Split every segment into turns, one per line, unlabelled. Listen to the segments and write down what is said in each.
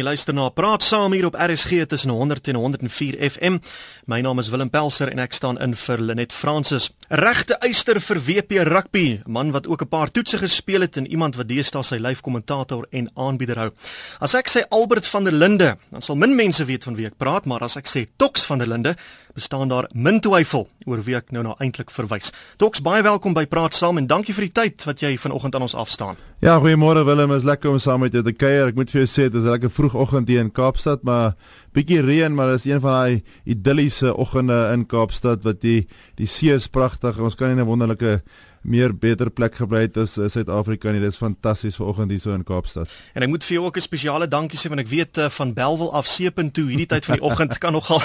Jy luister na Praat Saam hier op RSG tussen 100 en 104 FM. My naam is Willem Pelser en ek staan in vir Lenet Francis. Regte eyster vir WP rugby, man wat ook 'n paar toetse gespeel het en iemand wat deesdae sy lyf kommentator en aanbieder hou. As ek sê Albert van der Linde, dan sal min mense weet van wie ek praat, maar as ek sê Tox van der Linde, bestaan daar min twyfel oor wie ek nou nou eintlik verwys. Tox, baie welkom by Praat Saam en dankie vir die tyd wat jy vanoggend aan ons afstaan.
Ja, goeiemôre Willem, is lekker om saam met jou te kuier. Ek moet vir jou sê dit is 'n lekker vroegoggend hier in Kaapstad, maar bietjie reën, maar dit is een van daai idilliese oggende in Kaapstad wat die die see is pragtig. Ons kan nie 'n wonderlike meer beter plek gebly het as Suid-Afrika nie. Dit is fantasties vanoggend hier so in Kaapstad.
En ek moet vir jou ook 'n spesiale dankie sê want ek weet uh, van Belwel af seepunt toe hierdie tyd van die oggend kan nogal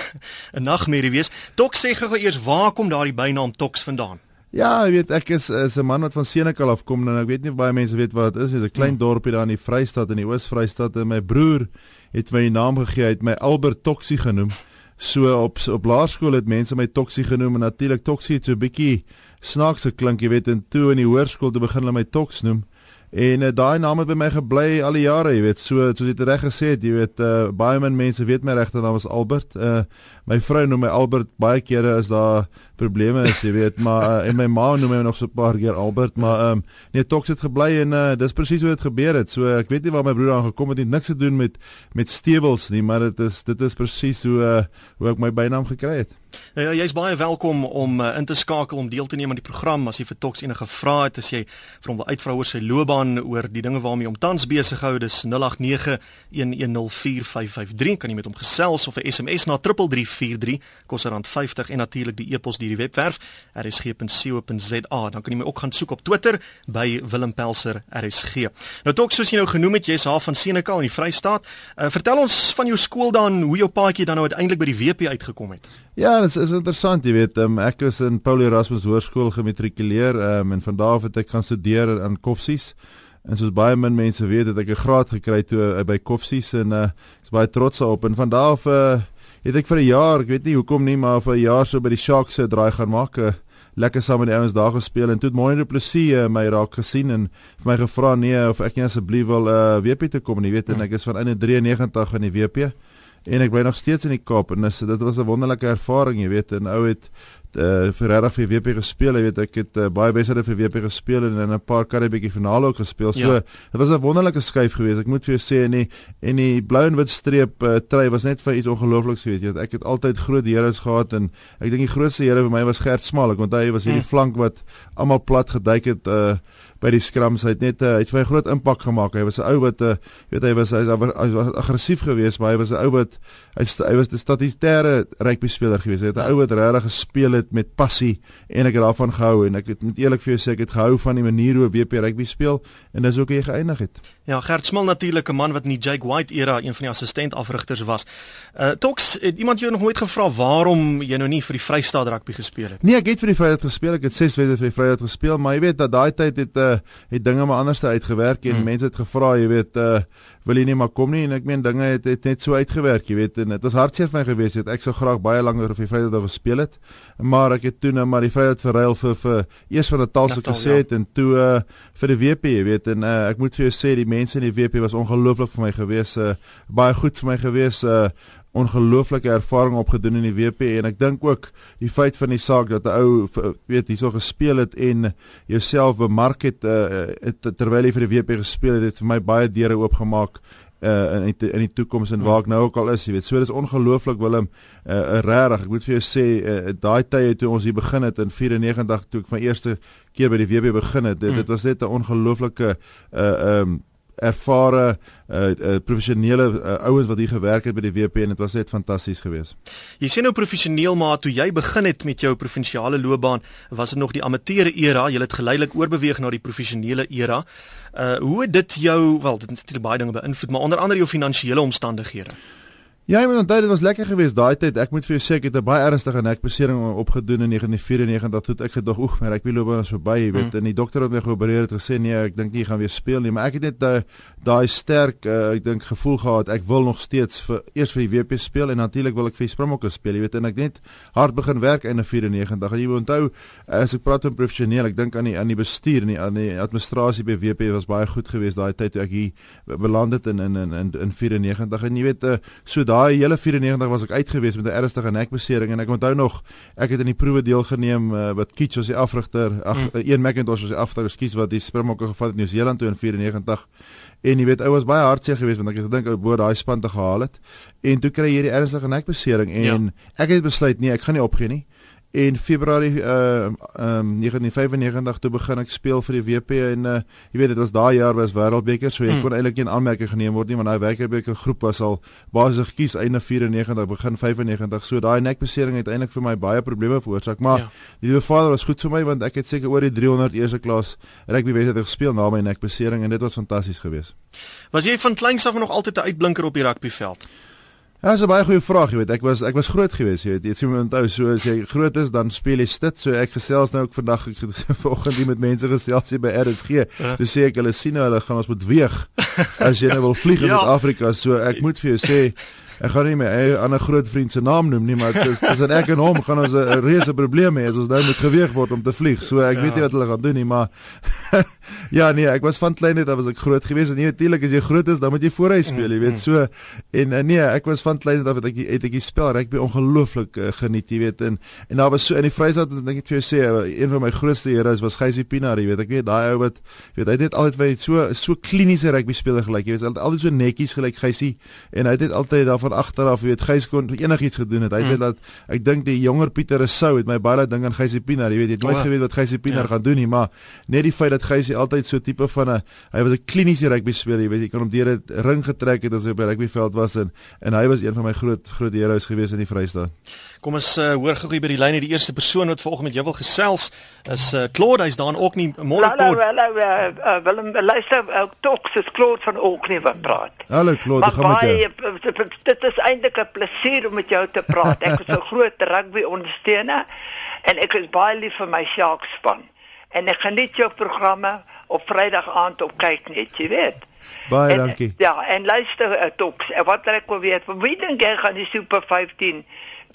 'n nagmerrie wees. Tox sê gou eers waar kom daardie bynaam Tox vandaan?
Ja, ek weet ek is is 'n man wat van Senekal afkom en ek weet nie baie mense weet wat dit is. Dit is 'n klein hmm. dorpie daar in die Vrystaat in die Oos-Vrystaat en my broer het my naam gegee, hy het my Albert Toxie genoem. So op op laerskool het mense my Toxie genoem en natuurlik Toxie het so 'n bietjie snaakse klink, jy weet, en toe in die hoërskool te begin hulle my Tox noem. En uh, daai naam het by my gebly al die jare, jy weet, so soos jy reg gesê het, jy weet, uh, baie min mense weet my regte naam is Albert. Uh, my vrou noem my Albert baie kere as daar probleme is, jy weet, maar uh, en my ma noem my nog so 'n paar keer Albert, maar ehm um, nee, Tox het gebly en uh, dis presies hoe dit gebeur het. So ek weet nie waar my broer aan gekom het, het niks te doen met met stewels nie, maar dit is dit is presies hoe uh, hoe ek my bynaam gekry het.
Ja, jy's baie welkom om uh, in te skakel om deel te neem aan die program as jy vir Tox enige vrae het, as jy vir hom wil uitvra oor sy loopbaan, oor die dinge waarmee hom tans besig hou, dis 0891104553 kan jy met hom gesels of 'n SMS na 3343 kos R50 en natuurlik die e-pos deur die webwerf rsg.co.za. Dan kan jy my ook gaan soek op Twitter by Willem Pelser RSG. Nou tog soos jy nou genoem het, jy's haar van Senekal in die Vrystaat. Uh, vertel ons van jou skool dan, hoe jou paadjie dan nou uiteindelik by die WP uitgekom het.
Ja, dit is, is interessant, jy weet, um, ek is in Paul Erasmus Hoërskool gematrikuleer um, en van daar af het ek gaan studeer aan Koffsies. En soos baie min mense weet, het ek 'n graad gekry toe uh, by Koffsies en uh, ek is baie trots daarop en van daar af uh, het ek vir 'n jaar, ek weet nie hoekom nie, maar vir 'n jaar so by die Sharks se draai gaan maak. Uh, lekker saam met die ouens daar gespeel en toe het Moenie Duplessis uh, my raak gesien en vir my gevra nee of ek nie asseblief wil uh, WP toe kom nie, weet en ek is van in 93 in die WP en ek bly nog steeds in die Kaap en dis dit was 'n wonderlike ervaring, jy weet, en ou het uh, vir regtig vir WP gespeel. Jy weet ek het uh, baie wedstryde vir WP gespeel en in 'n paar Karibietjie finale ook gespeel. So ja. dit was 'n wonderlike skuif geweest. Ek moet vir jou sê en die en die blou en wit streep uh, trui was net vir iets ongeloofliks geweest. Jy weet ek het altyd groot heroes gehad en ek dink die grootste hero vir my was Gert Smal. Ek onthou hy was hierdie hmm. flank wat almal plat geduik het uh by die skrams. Hy het net uh, hy het vir 'n groot impak gemaak. Hy was 'n ou wat uh, weet hy was hy, hy was aggressief geweest, maar hy was 'n ou wat hy, hy was 'n statistêre rugby speler geweest. Hy het 'n ja. ou wat regtig gespeel het met passie en ek het daarvan gehou en ek het met eerlik vir jou sê ek het gehou van die manier hoe WP rugby speel en dis ook hoe hy geëindig het.
Ja, Gert Smal natuurlik 'n man wat in die Jake White era een van die assistent afrigters was. Uh Tox, het iemand jou nog nooit gevra waarom jy nou nie vir die Vrystaat rugby gespeel het?
Nee, ek het vir die Vrystaat gespeel. Ek het 6 wedstryde vir die Vrystaat gespeel, maar jy weet dat daai tyd het uh het dinge maar anders uitgewerk en hmm. mense het gevra, jy weet, uh wil jy nie maar kom nie en ek meen dinge het, het net so uitgewerk, jy weet, en dit was hartseer vir my gewees het. Ek sou graag baie langer vir die Vrydag gespeel het, maar ek het toe nou maar die Vrydag verruil vir vir eers van Natal so gesê het ja. en toe uh, vir die WP, jy weet, en uh, ek moet vir jou sê die mense in die WP was ongelooflik vir my gewees, uh, baie goed vir my gewees, uh, ongelooflike ervaring opgedoen in die WP en ek dink ook die feit van die saak dat 'n ou weet hierso gespeel het en jouself bemark het, uh, het terwyl jy vir die WP gespeel het, het vir my baie deure oopgemaak uh in die, in die toekoms en waar ek nou ook al is, jy weet. So dis ongelooflik Willem, uh regtig. Ek moet vir jou sê uh, daai tye toe ons hier begin het in 94 toe ek van eerste keer by die WP begin het, dit, mm. dit was net 'n ongelooflike uh um ervare uh, uh, professionele uh, ouens wat hier gewerk het by die WP en dit was net fantasties geweest.
Jy sien nou professioneel maar toe jy begin het met jou provinsiale loopbaan, was dit nog die amateure era, jy het geleidelik oorbeweeg na die professionele era. Uh hoe het dit jou, wel, dit het baie dinge beïnvloed, maar onder andere jou finansiële omstandighede.
Ja, ek moet onthou dit was lekker geweest daai tyd. Ek moet vir jou sê ek het 'n baie ernstige nekbesering opgedoen in 1994 toe ek gedog oek my rugbyloopbaan is verby, jy weet. Mm. En die dokter het my geopereer het gesê nee, ek dink nie jy gaan weer speel nie, maar ek het net uh, daai sterk uh, ek dink gevoel gehad ek wil nog steeds vir eers vir die WP speel en natuurlik wil ek vir Springbokke speel, jy weet. En ek net hard begin werk in 94. En jy moet onthou as ek praat van professioneel, ek dink aan die aan die bestuur en die aan die administrasie by WP was baie goed geweest daai tyd toe ek hier beland het in in in in, in 94 en jy weet uh, so daai hele 94 was ek uitgewees met 'n ernstige nekbesering en ek onthou nog ek het in die proewe deelgeneem uh, wat Kitch was die afrigter ag mm. een McIntosh was die afrigter skies wat die Springbokke gevat het in Nieu-Seeland toe in 94 en jy weet ou was baie hartseer geweest want ek het gedink ou bo daai span te gehaal het en toe kry jy hierdie ernstige nekbesering en ja. ek het besluit nee ek gaan nie opgee nie en Februarie uh um 1995 toe begin ek speel vir die WP en uh jy weet dit was daai jaar was wêreldbeker so jy hmm. kon eintlik nie aanmerking geneem word nie want daai wêreldbeker groep was al basies gekies einde 94 begin 95 so daai nekbesering het eintlik vir my baie probleme veroorsaak maar ja. die liewe vader was goed vir my want ek het seker oor die 300 eerste klas rugby wedstryd gespeel na my nekbesering en dit was fantasties geweest.
Was jy van kleins af nog altyd 'n uitblinker op die rugbyveld?
Ja, dis 'n baie goeie vraag, jy weet. Ek was ek was groot geweest, jy weet. Jy sien my onthou, so as jy groot is, dan speel jy stit. So ek gesels nou ook vandag ek vanoggend hier met mense gesels hier by RSG. Ja. Dis sê ek hulle sien nou hulle gaan ons moet weeg as jy nou wil vlieg in ja. Suid-Afrika. So ek moet vir jou sê Ek gaan nie my ander groot vriend se naam noem nie, maar dis dis en ek en hom gaan ons 'n reuse probleem hê as ons nou moet geweeg word om te vlieg. So ek ja. weet nie wat hulle gaan doen nie, maar ja nee, ek was van klein net, dan was ek groot geweest en natuurlik as jy groot is, dan moet jy vooruit speel, jy weet. Mm, so en uh, nee, ek was van klein net af het ek het ek die spel rugby ongelooflik uh, geniet, jy weet. En en daar was so in die Vrystaat dink ek vir jou sê, een van my grootste heroes was Gysie Pinaar, jy weet. Ek weet daai ou wat weet hy het net altyd vir so so kliniese rugby speler gelyk. Jy weet, hy het altyd so netjies gelyk Gysie en hy het net altyd daar van agteraf, jy weet, Gys kon enigiets gedoen het. Hy mm. weet dat ek dink die jonger Pieter Resou het my baie laat dink aan Gysie Pinaar. Jy weet, jy het nooit oh, geweet wat Gysie Pinaar ja. gaan doen nie, maar net die feit dat Gysie altyd so tipe van 'n hy was 'n kliniese rugby speler, jy weet, jy kan hom deur 'n ring getrek het as hy by rugbyveld was en en hy was een van my groot groot heroes gewees in die Vrystaat.
Kom ons uh, hoor gou by die lyn die eerste persoon wat vanoggend met jou wil gesels is uh, Claude, hy's daar in Orkney. Môre
Claude. Hallo, hallo, uh, uh, Willem, luister, uh, tog, dis Claude van Orkney wat praat.
Hallo Claude, gaan met jou.
Dit is eintlik 'n plesier om met jou te praat. Ek is 'n groot rugby ondersteuner en ek is baie lief vir my Sharks span. En ek geniet jou programme op Vrydag aand op kyk net, jy weet.
Baie en, dankie.
Ja, en luister uh, toks. Wat ek wil weet, wie dink jy gaan die Super 15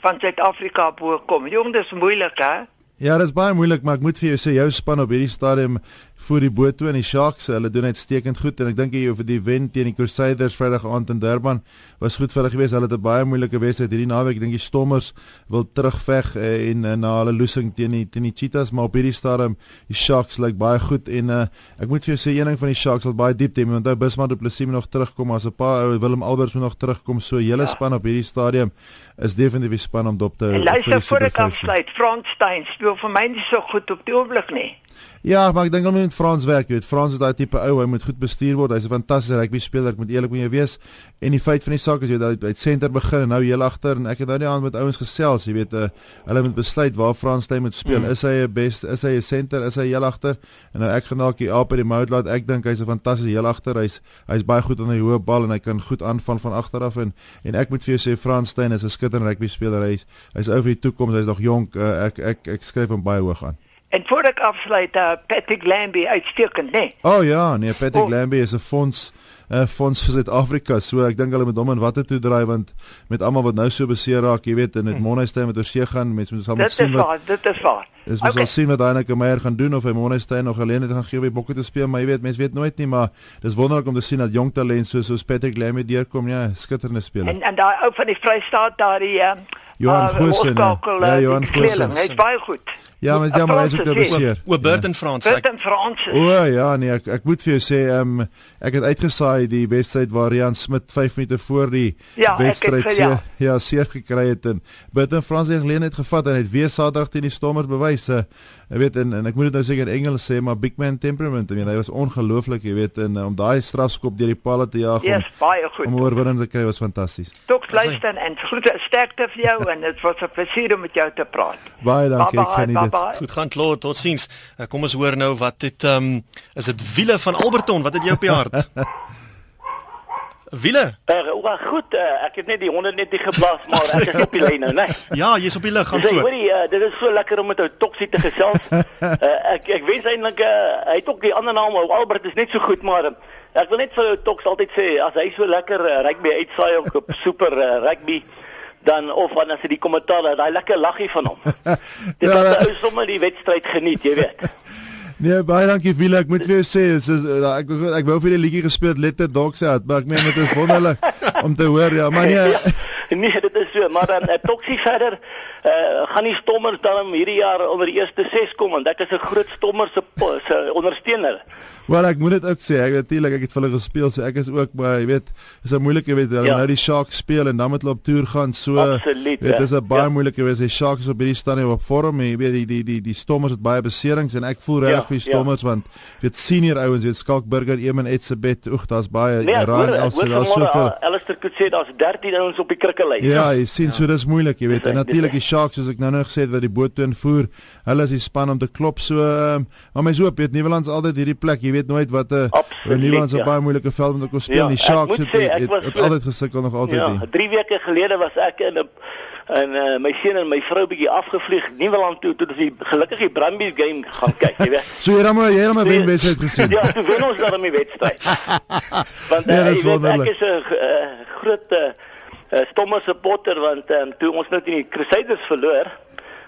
van Suid-Afrika bo kom? Jong, dis moeilik hè.
Ja, dit is baie moeilik, maar ek moet vir jou sê jou span op hierdie stadium voor die boot toe en die Sharks, hulle doen uitstekend goed en ek dink jy oor die wen teen die Crusaders Vrydag aand in Durban was goed vir hulle geweest. Hulle het 'n baie moeilike wedstryd hierdie naweek. Ek dink die Stormers wil terugveg eh, en uh, na hulle losing teen die teen die Cheetahs, maar op hierdie stadium die Sharks lyk baie goed en uh, ek moet vir jou sê een ding van die Sharks wat baie diep want hy Bismarck Du Plessis moet nog terugkom as 'n paar ou Willem Alberts moet nog terugkom. So hele ja. span op hierdie stadium is definitief 'n span om dop te hou.
Luister voor ek afsluit. Fransstein speel vir my nie so goed op die oomblik nie.
Ja, maar ek dink hom met Frans werk, jy weet, Frans is daai tipe ou, hy moet goed bestuur word. Hy's 'n fantastiese rugby speler, ek moet eerlik met jou wees. En die feit van die saak is jy dat hy by center begin en nou heel agter en ek het nou nie aan met ouens gesels, jy weet, uh, hulle moet besluit waar Frans hy moet speel. Mm. Is hy 'n best, is hy 'n center, is hy heel agter? En nou ek gaan dalk die aap in die mouth laat. Ek dink hy's 'n fantastiese heel agter. Hy's hy's baie goed aan die hoë bal en hy kan goed aanval van agter af en en ek moet vir jou sê Frans Steyn is 'n skitterende rugby speler. Hy's hy's ou vir die toekoms. Hy's nog jonk. Uh, ek ek ek skryf hom baie hoog aan.
En voor ek afsluit, uh, Patrick Lambie uitstekend, né? Nee.
O oh, ja, nee, Patrick oh. Lambie is 'n fonds 'n uh, fonds vir Suid-Afrika. So ek dink hulle moet hom in watter toe draai want met almal wat nou so beseer raak, jy weet, in dit hmm. Monestyn met oorsee gaan, mense moet saam sien
wat Dit is waar.
Dis moet okay. sien wat net Meyer gaan doen of hy Monestyn nog alleen het gaan gee by bokke te speel, maar jy weet, mense weet nooit nie, maar dis wonderlik om te sien dat jong talent soos soos Patrick Lambie deurkom, ja, skitterende speler.
En en daai ou van die Vrystaat daar die uh,
Johan Goosen. Ja,
uh, Johan Goosen. Hy's baie goed.
Ja, maar jammer hy is ook nou beseer.
O, Burton ja. Frans.
Burton Frans.
O ja, nee, ek ek moet vir jou sê, ehm um, ek het uitgesaai die wedstryd waar Rian Smit 5 minute voor die ja, wedstryd ja. ja, seer gekry het en Burton Frans het geleentheid gevat en het weer Saterdag teen die Stormers bewys. Uh, Jy weet en en ek moet dit nou seker in Engels sê maar big man temperament. Ek meen hy was ongelooflik, jy weet en om daai strafskop deur die palle te jaag
yes, om baie goed.
om oorwinning te kry was fantasties.
Tot luister en groete sterkte vir jou en dit was 'n plesier om met jou te praat.
Baie dankie. Bye, bye, ek geniet dit.
Goed gaan Claude, totsiens. Eh, kom ons hoor nou wat dit ehm um, is dit wiele van Alberton, wat het jy op die hart? Wiele.
Uh, well, goed, uh, ek het net die honde net nie geblaas maar ek is op die lyn nou, né? Nee.
Ja, jy's op die lug, gaan
Sê,
voor.
hoorie, uh, dit is so lekker om met ou Toksie te gesels. uh, ek ek wens eintlik uh, hy het ook die ander naam, ou Albert is net so goed, maar uh, ek wil net vir ou Toks altyd sê as hy so lekker uh, rugby uitsaai op, op super uh, rugby dan of dan as hy die kommentaar daai lekker laggie van hom. Dit
Ja, dat-
ou sommer die wedstryd geniet, jy weet.
Nee, baie dankie Wiele. Ek moet vir jou sê, is, is, uh, ek ek wou vir die liedjie gespeel het, Let the Dogs Out, maar ek meen dit is wonderlik om te hoor. Ja, maar nee.
ja, nee, dit is so, maar dan uh, Toksie verder uh, gaan die stommers dan hierdie jaar onder die eerste 6 kom want ek is 'n groot stommer se se ondersteuner.
Wel ek moet dit ook sê, ek natuurlik ek het vir hulle gespeel, so ek is ook maar jy weet, is 'n moeilike weet hulle
Ja.
nou die Sharks speel en dan moet hulle op toer gaan. So
Absoluut,
weet
ja.
dis 'n baie
Ja.
moeilike wees. Die Sharks is op hierdie stadium op vorm jy weet die die die die Stormers het baie beserings en ek voel regtig
Ja,
vir die
ja.
Stormers want weet senior ouens, weet Skalkburger, Eamon Etzebeth, oeg, daar's baie
Nee,
Ryan Elsie,
hoor
daar's soveel.
uh, Alistair Coetzee sê daar's 13 ouens op die krikkelys.
Ja, jy sien so dis moeilik, jy weet.
Dis
En
reg,
natuurlik
reg.
die Sharks soos ek nou nog gesê het wat die boot toe invoer, hulle is die span om te klop. So um, maar my hoop, weet Nieuweland's altyd hierdie plek, jy weet nooit wat 'n Nieuweland's 'n
ja.
baie moeilike veld te kon speel.
Ja,
die Sharks
moet
het,
sê,
het, het,
so-
altyd gesukkel nog altyd
Ja,
nie.
3 weke gelede was ek in 'n en uh, my seun en my vrou bietjie afgevlieg Nieuweland toe toe die gelukkig die Brumbies game gaan kyk, jy weet.
So jy dan maar jy het maar wen wedstryd gesien.
Ja, toe wen ons dan die wedstryd. Want
Nee,
uh,
dat is
weet, ek is 'n uh, groot uh, uh, stomme supporter want um, toe ons nou teen die Crusaders verloor,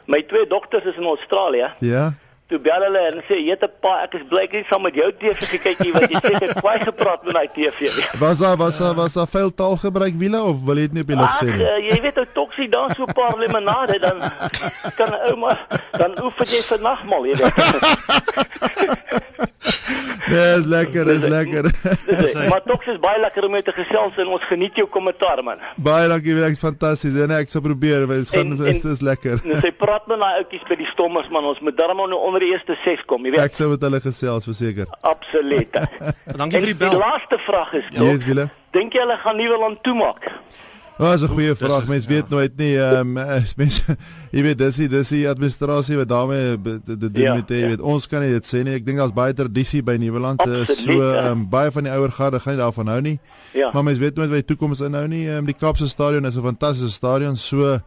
my twee dogters is in Australië.
Ja.
Toe bel hulle en sê, "Jette pa, ek is bly ek het saam met jou TV gekyk nie want jy seker kwaai gepraat met daai TV."
Was daar was daar was daar veel taalgebruik wiele of wil jy dit nie op die
Ag,
sê nie?
uh, jy weet ou toksie dan so 'n paar limonade dan kan 'n ou maar dan oefen jy vir nagmaal, jy weet.
Nee, is lekker, is lekker.
Dis maar toksie is baie lekker om mee te gesels en ons geniet jou kommentaar man.
Baie dankie, ek is fantasties. Nee, ek sal probeer, want dit gaan
En-
dit
en-
is lekker.
Nou sy praat met daai ouetjies by die stommers man, ons moet darm nou onder die eerste 6 kom, jy weet.
Ek sou met hulle gesels verseker.
Absoluut.
Dankie vir die
Die
bel.
laaste vraag is
Yes,
tog,
wiele.
dink jy hulle gaan Nieuweland toemaak?
Oh, dis 'n goeie vraag.
een-
Mense weet nooit nie. Ehm um, mense jy weet dis die dis die administrasie wat daarmee te doen
Ja,
met jy
ja.
weet ons kan nie dit sê nie. Ek dink daar's baie tradisie by Nieuweland. Eh, So
ja.
ehm um, baie van die ouer garde gaan nie daarvan hou nie.
Ja.
Maar mense weet nooit wat die toekoms inhou nie. Ehm um, die Kaapse stadion is 'n fantastiese stadion. So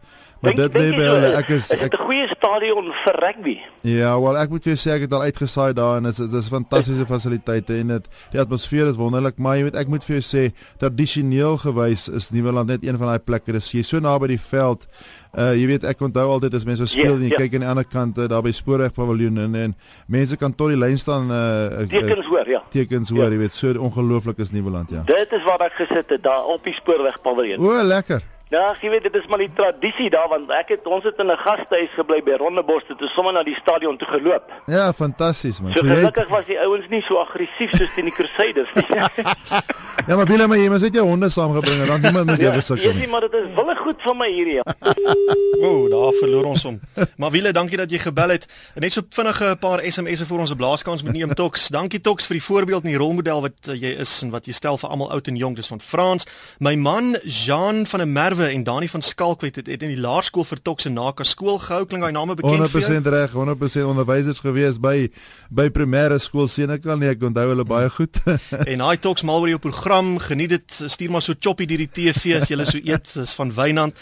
maar dit lê by
so,
Ek is ek
'n goeie stadion vir rugby?
Ja, wel ek moet vir jou sê ek het al uitgesaai daar en dit is dis fantastiese fasiliteite en dit die atmosfeer is wonderlik, maar jy weet ek moet vir jou sê tradisioneel gewys is Nieuweland net een van daai plekke. Dis jy so naby die veld. Uh jy weet ek onthou altyd as mense speel
Ja,
en jy
ja.
kyk aan die ander kant daar by Spoorweg Paviljoen en, en mense kan tot die lyn staan uh, uh
Tekens hoor, ja.
tekens hoor,
Ja.
jy weet so ongelooflik is Nieuweland, ja.
Dit is waar ek gesit het daar op die spoorweg paviljoen.
O, lekker.
Ja, jy weet dit is maar die tradisie daar want ek het ons het in 'n gastehuis gebly by Rondebos toe toe sommer na die stadion toe geloop.
Ja, fantasties man.
So
So jy
gelukkig was die ouens nie so aggressief soos teen die Crusaders nie.
Ja, maar Willem, jy moet net jou honde saamgebring en dan niemand met jou
ja,
gesukkel
Jessie,
nie.
maar dit is wille goed van my hierdie.
O, daar verloor ons hom. Maar Wiele, dankie dat jy gebel het. Net so vinnige 'n paar SMS'e vir ons blaaskans met neem Tox. Dankie Tox vir die voorbeeld en die rolmodel wat uh, jy is en wat jy stel vir almal oud en jonk. Dis van Frans. My man Jean van der Merwe en Dani van Skalkwyk het, het in die laerskool vir Tox en Naka skool gehou. Klink daai name bekend vir jou?
100% reg, 100% onderwysers gewees by by primêre skool Senekal nie, ek onthou hulle baie goed.
En hy talks mal oor jou program. Geniet dit. Stuur maar so choppy deur die TV as jy so eet. Dis van Wynand.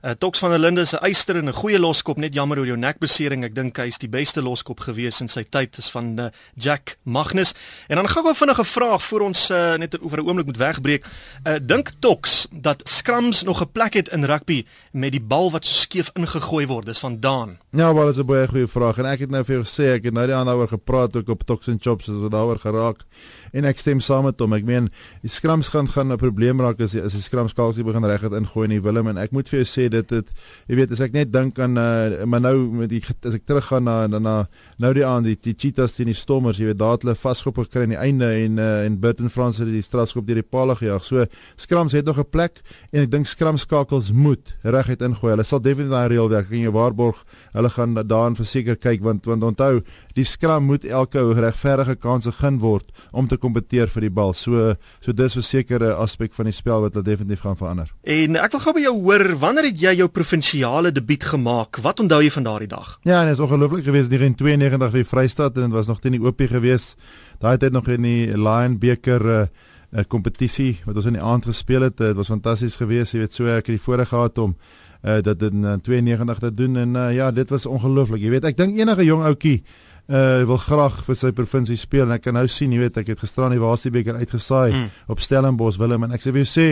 Uh, Tox van der Linde is 'n eyster en 'n goeie loskop, net jammer oor jou nekbesering. Ek dink hy is die beste loskop gewees in sy tyd. Dis van uh, Jack Magnus. En dan gou 'n vinnige vraag voor ons uh, net oor 'n oomblik moet wegbreek. Uh, dink Tox dat scrums nog 'n plek het in rugby met die bal wat so skeef ingegooi word? Dis van Daan.
ja, wel, dit is 'n baie goeie vraag en ek het nou vir jou gesê, ek het nou die ander daaroor gepraat ook op Tox and Chops, het daaroor geraak. En ek stem saam met hom. Ek meen, die scrums gaan gaan 'n probleem raak as die, as die scrums kalsie begin reguit ingooi in die Willem en ek moet vir jou sê dit dit jy weet as ek net dink aan uh, maar nou met die as ek teruggaan na na, nou die aan die, die cheetahs teen die stommers, jy weet daar het hulle vasgop gekry aan die einde en uh, en Burton Frans het die strafskop deur die paal gejaag. So scrums het nog 'n plek en ek dink scrums skakels moet reguit ingooi. Hulle sal definitief daai reël werk. Kan jy waarborg hulle gaan daarin verseker kyk want want onthou die scrum moet elke regverdige kans gegee word om te kompeteer vir die bal. So so dis 'n sekere aspek van die spel wat hulle definitief gaan verander.
En ek wil gou by jou hoor, wanneer het jy jou provinsiale debuut gemaak? Wat onthou jy van daardie dag?
Ja, en dit is ongelooflik geweest hier in 92 vir Vrystaat en dit was nog teen die OP geweest. Daai tyd nog in die Lion beker uh, 'n kompetisie wat ons in die aand gespeel het. Dit was fantasties geweest. Jy weet, so ek het die voorreg gehad om uh, dit in uh, 92 te doen en uh, ja, dit was ongelooflik. Jy weet, ek dink enige jong ouetjie uh wil graag vir sy provinsie speel en ek kan nou sien, jy weet, ek het gister aan die Wasiebeker uitgesaai mm. op Stellenbosch Willem en ek sê vir jou sê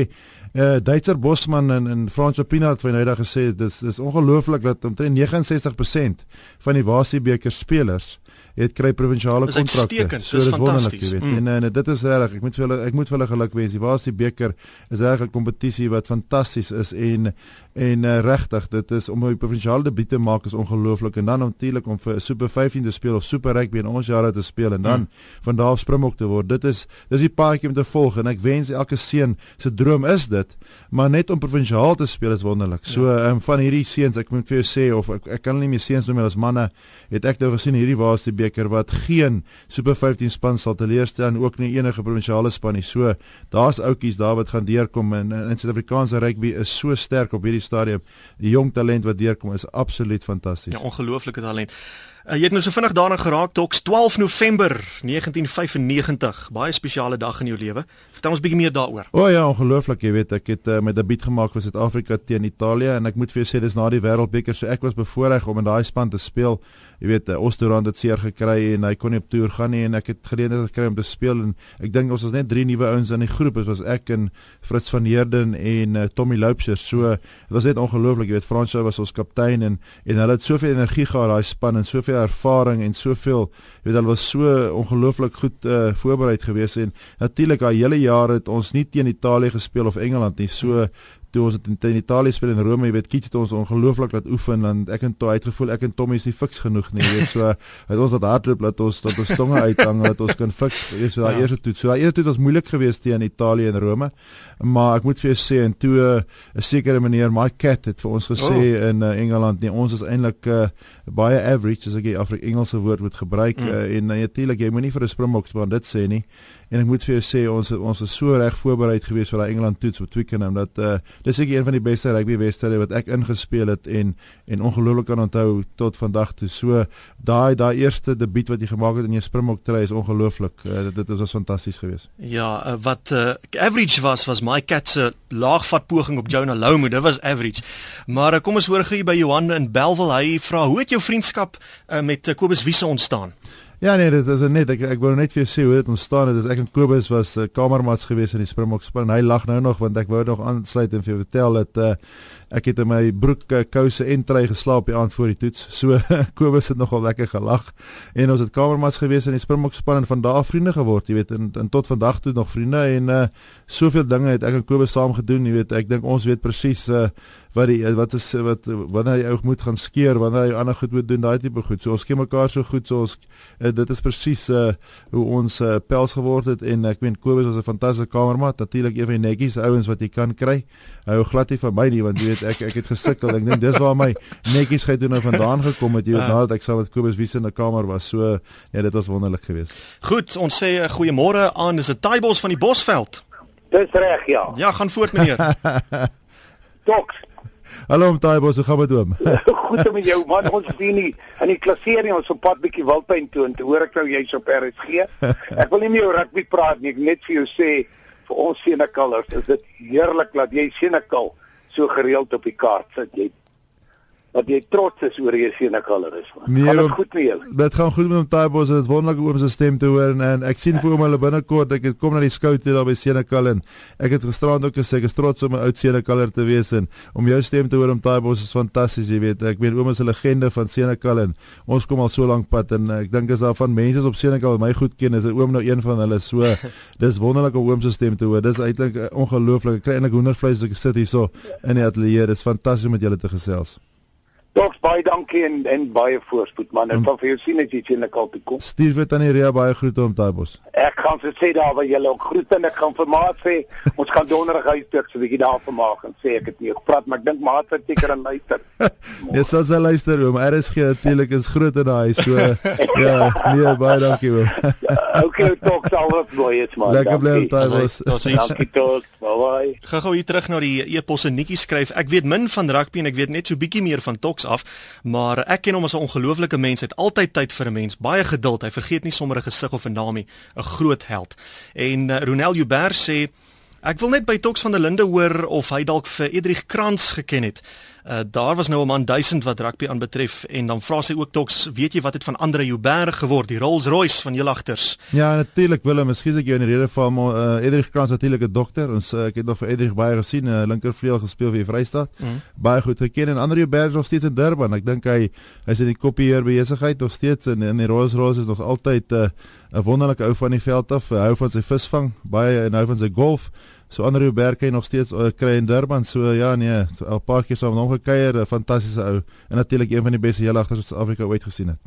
uh Duitser Bosman en en Frans Opinard het nou gesê dis dis ongelooflik dat omtrent 69% van die Wasiebeker spelers het kry provinsiale kontrakte.
So dis wonderlik, jy
weet. Mm. En, en dit is reg, ek moet vir hulle ek moet vir hulle geluk wens. Die Wasie beker is reg 'n kompetisie wat fantasties is en en uh, regtig, dit is om 'n provinsiale debuut te maak is ongelooflik en dan natuurlik om vir Super 15 te speel of Super Rugby in ons jare te speel en dan mm. van daar af Springbok te word. Dit is dis die paadjie om te volg en ek wens elke seun se droom is dit, maar net om provinsiaal te speel is wonderlik. So ja. um, van hierdie seuns, ek moet vir jou sê of ek, ek kan nie meer seuns noem as manne, het ek nou gesien hierdie Wasie beker wat geen Super 15 span sal teleurstel en ook nie enige provinsiale span nie. So daar's oudjies daar wat gaan deurkom en in Suid-Afrikaanse rugby is so sterk op hierdie stadium. Die jong talent wat deurkom is absoluut fantasties.
Ja, ongelooflike talent. Uh, jy het nou so vinnig daarna geraak, Toks 12 November 1995. Baie spesiale dag in jou lewe. Vertel ons bietjie meer daaroor.
O oh ja, ongelooflik, jy weet, ek het uh, my debuut gemaak vir Suid-Afrika teen Italië en ek moet vir jou sê dis na die Wêreldbeker, so ek was bevoorreg om in daai span te speel. Jy weet, uh, Osterrand het seer gekry en hy kon nie op toer gaan nie en ek het geleentheid gekry om te speel en ek dink ons was net drie nuwe ouens in die groep. Dit was ek en Fritz van Heerden en uh, Tommy Loupser. So dit was net ongelooflik. Jy weet, Fransjo was ons kaptein en en hulle het soveel energie gehad daai span en soveel ervaring en soveel weet hulle was so ongelooflik goed uh, voorberei gewees en natuurlik daai hele jaar het ons nie teen Italië gespeel of Engeland nie so toe ons in, in Italië speel in Rome, jy weet Kitch het ons ongelooflik laat oefen en ek en toe uitgevoel ek en Tommy is nie fiks genoeg nie, jy weet so het ons dat hardloop laat ons dat ons tonge uithang dat ons kan fiks, jy weet so daai ja. eerste toets. So daai eerste toets was moeilik geweest teen Italië en Rome. Maar ek moet vir jou sê en toe eh, 'n uh, sekere meneer Mike Cat het vir ons gesê oh. in uh, Engeland nee, ons is eintlik uh, baie average as ek die Afrikaanse woord moet gebruik mm. uh, en natuurlik jy moenie vir 'n Springbok span dit sê nie. En ek moet vir jou sê ons ons is so reg voorberei geweest vir daai Engeland toets op Twickenham dat uh, dis ek een van die beste rugby wedstryde wat ek ingespeel het en en ongelooflik kan onthou tot vandag toe. So daai daai eerste debuut wat jy gemaak het in jou Springbok try is ongelooflik. Uh, dit, dit is fantasties geweest.
Ja, uh, wat uh, average was was my cat se laagvat poging op Jonah Louw, dit was average. Maar uh, kom ons hoor gou by Johan in Belwel. Hy vra hoe het jou vriendskap uh, met uh, Kobus Wiese ontstaan?
Ja nee, dit is net ek ek wou net vir jou sê hoe dit ontstaan het. Dis ek en Kobus was 'n uh, kamermaats gewees in die Springbok span. Hy lag nou nog want ek wou nog aansluit en vir jou vertel dat uh, ek het in my broek uh, kouse en trui geslaap die aand voor die toets. So Kobus het nogal lekker gelag. En ons het kamermaats gewees in die Springbok span en van daardie vriende geword, jy weet, en, en tot vandag toe nog vriende en uh, soveel dinge het ek en Kobus saam gedoen, jy weet. Ek dink ons weet presies uh, wat die wat is wat wanneer jy ou moet gaan skeer, wanneer jy ander goed moet doen, daai tipe goed. So ons ken mekaar so goed so ons uh, dit is presies uh, hoe ons uh, pels geword het en ek meen Kobus was 'n fantastiese kamermaat, natuurlik een van die netjies ouens wat jy kan kry. Hy hou glad nie van my nie want jy weet ek ek het gesukkel. Ek dink dis waar my netjies geit toe nou vandaan gekom het, jy weet nadat ek saam met Kobus wie se in die kamer was. So ja, dit was wonderlik geweest.
Goed, ons sê 'n goeiemôre aan dis 'n Taaibos van die Bosveld.
Dis reg, ja.
Ja, gaan voort meneer.
Doks,
Hallo om Taibo, so gaan dit oom.
Goed met jou man, ons sien nie in die klassering ons op pad bietjie Wildtuin toe en toe hoor ek nou jy's op RSG. Ek wil nie meer oor rugby praat nie, ek net vir jou sê vir ons Senekal is dit heerlik dat jy Senekal so gereeld op die kaart sit. Jy dat jy trots is oor kaler is. Nee, gaan dit goed met jou?
Dit gaan goed met hom Taibos. Dit is wonderlik om sy stem te hoor en, en ek sien vir hom hulle binnekort. Ek kom na die skout hier daar by Senekal en ek het gisterand ook gesê ek is trots om 'n oud Senekaler te wees en om jou stem te hoor om Taibos is fantasties, jy weet. Ek weet oom is 'n legende van Senekal en ons kom al so lank pad en ek dink as daar van mense op Senekal my goed ken, is oom nou een van hulle. So dis wonderlik om oom se stem te hoor. Dis eintlik ongelooflik. Ek kry eintlik hoendervleis as ek sit hier so in die ateljee. Dit is fantasties om met julle te gesels.
Doks baie dankie en en baie voorspoed man. Ek kan vir jou sien as jy sien ek al toe kom.
Stuur vir tannie Ria baie groete om Taibos.
Ek gaan vir sê daar waar jy ook groete en ek gaan vir Maat sê ons gaan donderdag huis toe so 'n bietjie daar vermaak en sê ek het nie gepraat maar ek dink Maat het seker aan luister.
Ja, sal sy luister oom. RSG natuurlik is groot in daai so ja, nee baie dankie oom.
ja, okay, Doks al wat mooi is man.
Lekker bly Taibos.
Dankie Doks. Bye bye.
Gaan gou hier terug na die e-posse netjies skryf. Ek weet min van rugby en ek weet net so bietjie meer van Toks af, maar ek ken hom as 'n ongelooflike mens. Hy het altyd tyd vir 'n mens, baie geduld. Hy vergeet nie sommer 'n gesig of 'n naam nie. 'n Groot held. En uh, Ronel Joubert sê Ek wil net by Tox van der Linde hoor of hy dalk vir Edrich Krans geken het. Uh, daar was nou 'n man 1000 wat rugby aanbetref en dan vra sy ook Tox, weet jy wat het van Andre Joubert geword, die Rolls-Royce van julle agters?
Ja, natuurlik Willem, miskien ek jou in die rede van maar uh, Edrich Krans natuurlik 'n dokter. Ons uh, ek het nog vir Edrich baie gesien, uh, linkervleuel gespeel vir die Vrystaat. Mm. Baie goed geken en Andre Joubert is nog steeds in Durban. Ek dink hy hy's in die kopieer besigheid nog steeds en in die Rolls-Royce is nog altyd 'n uh, 'n wonderlike ou van die veld af, hou van sy visvang, baie en hou van sy golf. So Andre Rubert kan nog steeds uh, kry in Durban. So ja nee, so 'n paar keer saam met hom gekuier, 'n fantastiese ou en natuurlik een van die beste heelagters wat Suid-Afrika ooit gesien het.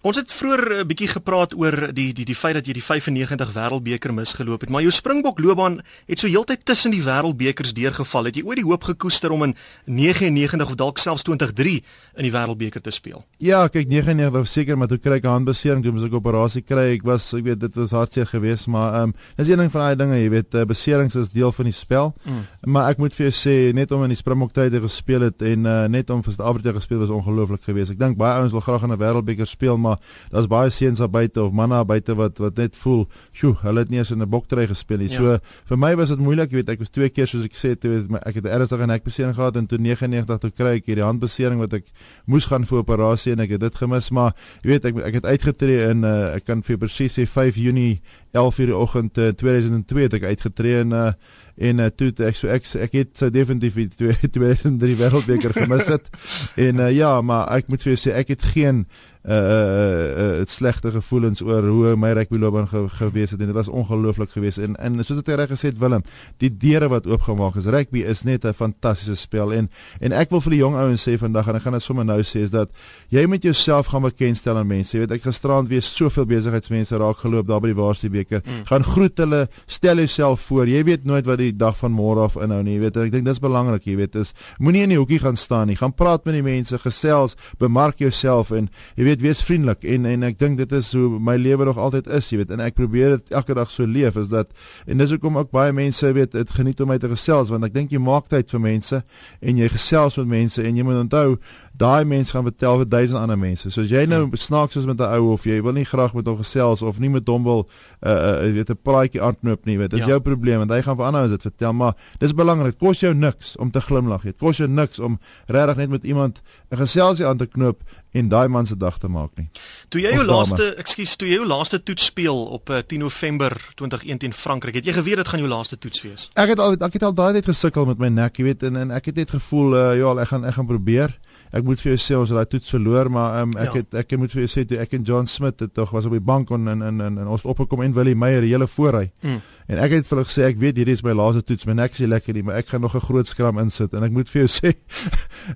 Ons het vroeër 'n uh, bietjie gepraat oor die die die feit dat jy die 95 Wêreldbeker misgeloop het, maar jou Springbok loopbaan het so heeltyd tussen die Wêreldbekers deurgeval. Het jy ooit die hoop gekoester om in 99 of dalk selfs 2003 in die Wêreldbeker te speel?
Ja, kyk 99 seker, maar toe kry ek 'n handbesering, toe moes ek operasie kry. Ek was ek weet dit was hartseer geweest, maar ehm um, dis een ding van daai dinge, jy weet, uh, beserings is deel van die spel. Mm. Maar ek moet vir jou sê, net om in die Springbok tye gespeel het en uh, net om vir Suid-Afrika gespeel was ongelooflik geweest. Ek dink baie ouens wil graag in 'n Wêreldbeker speel, maar daar's baie seuns daar buite of manne daar buite wat wat net voel, "Sjoe, hulle het nie eens in 'n boktry gespeel nie." Ja. So vir my was dit moeilik, jy weet, ek was twee keer soos ek sê, toe ek het ernstige nekbesering gehad en toe 99 toe kry ek hierdie handbesering wat ek moes gaan vir operasie en ek het dit gemis, maar jy weet, ek ek het uitgetree in uh, ek kan vir presies sê 5 Junie 11:00 die oggend uh, 2002 het ek uitgetree in uh, en uh, toe ek so ek ek het so definitief die 2003 wêreldbeker gemis het en uh, ja maar ek moet vir jou sê ek het geen uh uh uh slegte gevoelens oor hoe my rugbyloopbaan ge, gewees het en dit was ongelooflik geweest en en soos ek reg gesê het Willem die deure wat oopgemaak is rugby is net 'n fantastiese spel en en ek wil vir die jong ouens sê vandag en ek gaan dit sommer nou sê is dat jy met jouself gaan bekendstel aan mense. Jy weet ek gisterand weer soveel besigheidsmense raak geloop daar by die Waarstebeker mm. gaan groet hulle stel jouself voor jy weet nooit wat die dag van môre af inhou nie jy weet ek dink dis belangrik jy weet is moenie in die hoekie gaan staan nie. Gaan praat met die mense gesels bemark jouself en jy weet, weet wees vriendelik. En en ek dink dit is hoe my lewe nog altyd is, jy weet, en ek probeer dit elke dag so leef is dat en dis hoekom ook baie mense weet dit geniet om my te gesels want ek dink jy maak tyd vir mense en jy gesels met mense en jy moet onthou daai mense gaan vertel vir duisend ander mense. So as jy nou ja. snaaks is met 'n ou of jy wil nie graag met hom gesels of nie met hom wil uh uh weet 'n praatjie aanknoop nie, weet, dis ja. jou probleem want hy gaan vir ander dit vertel, maar dis belangrik. Kos jou niks om te glimlag, weet. Kos jou niks om regtig net met iemand 'n geselsie aan te knoop en daai man se dag te maak nie.
Toe jy jou laaste, ekskuus, toe jy jou laaste toets speel op uh, 10 November 2021 teen Frankryk, het jy geweet dit gaan jou laaste toets wees?
Ek het al ek het al daai tyd gesukkel met my nek, jy weet, en, en ek het net gevoel uh, ja, ek gaan ek gaan probeer ek moet vir jou sê ons het daai toets verloor maar um, ek ja. het ek moet vir jou sê toe ek en John Smith het tog was op die bank en en en, en, en ons opgekom en Willie Meyer hele voorry. Mm. En ek het vir hulle gesê ek weet hierdie is my laaste toets, my nek is lekker nie, maar ek gaan nog 'n groot skram insit en ek moet vir jou sê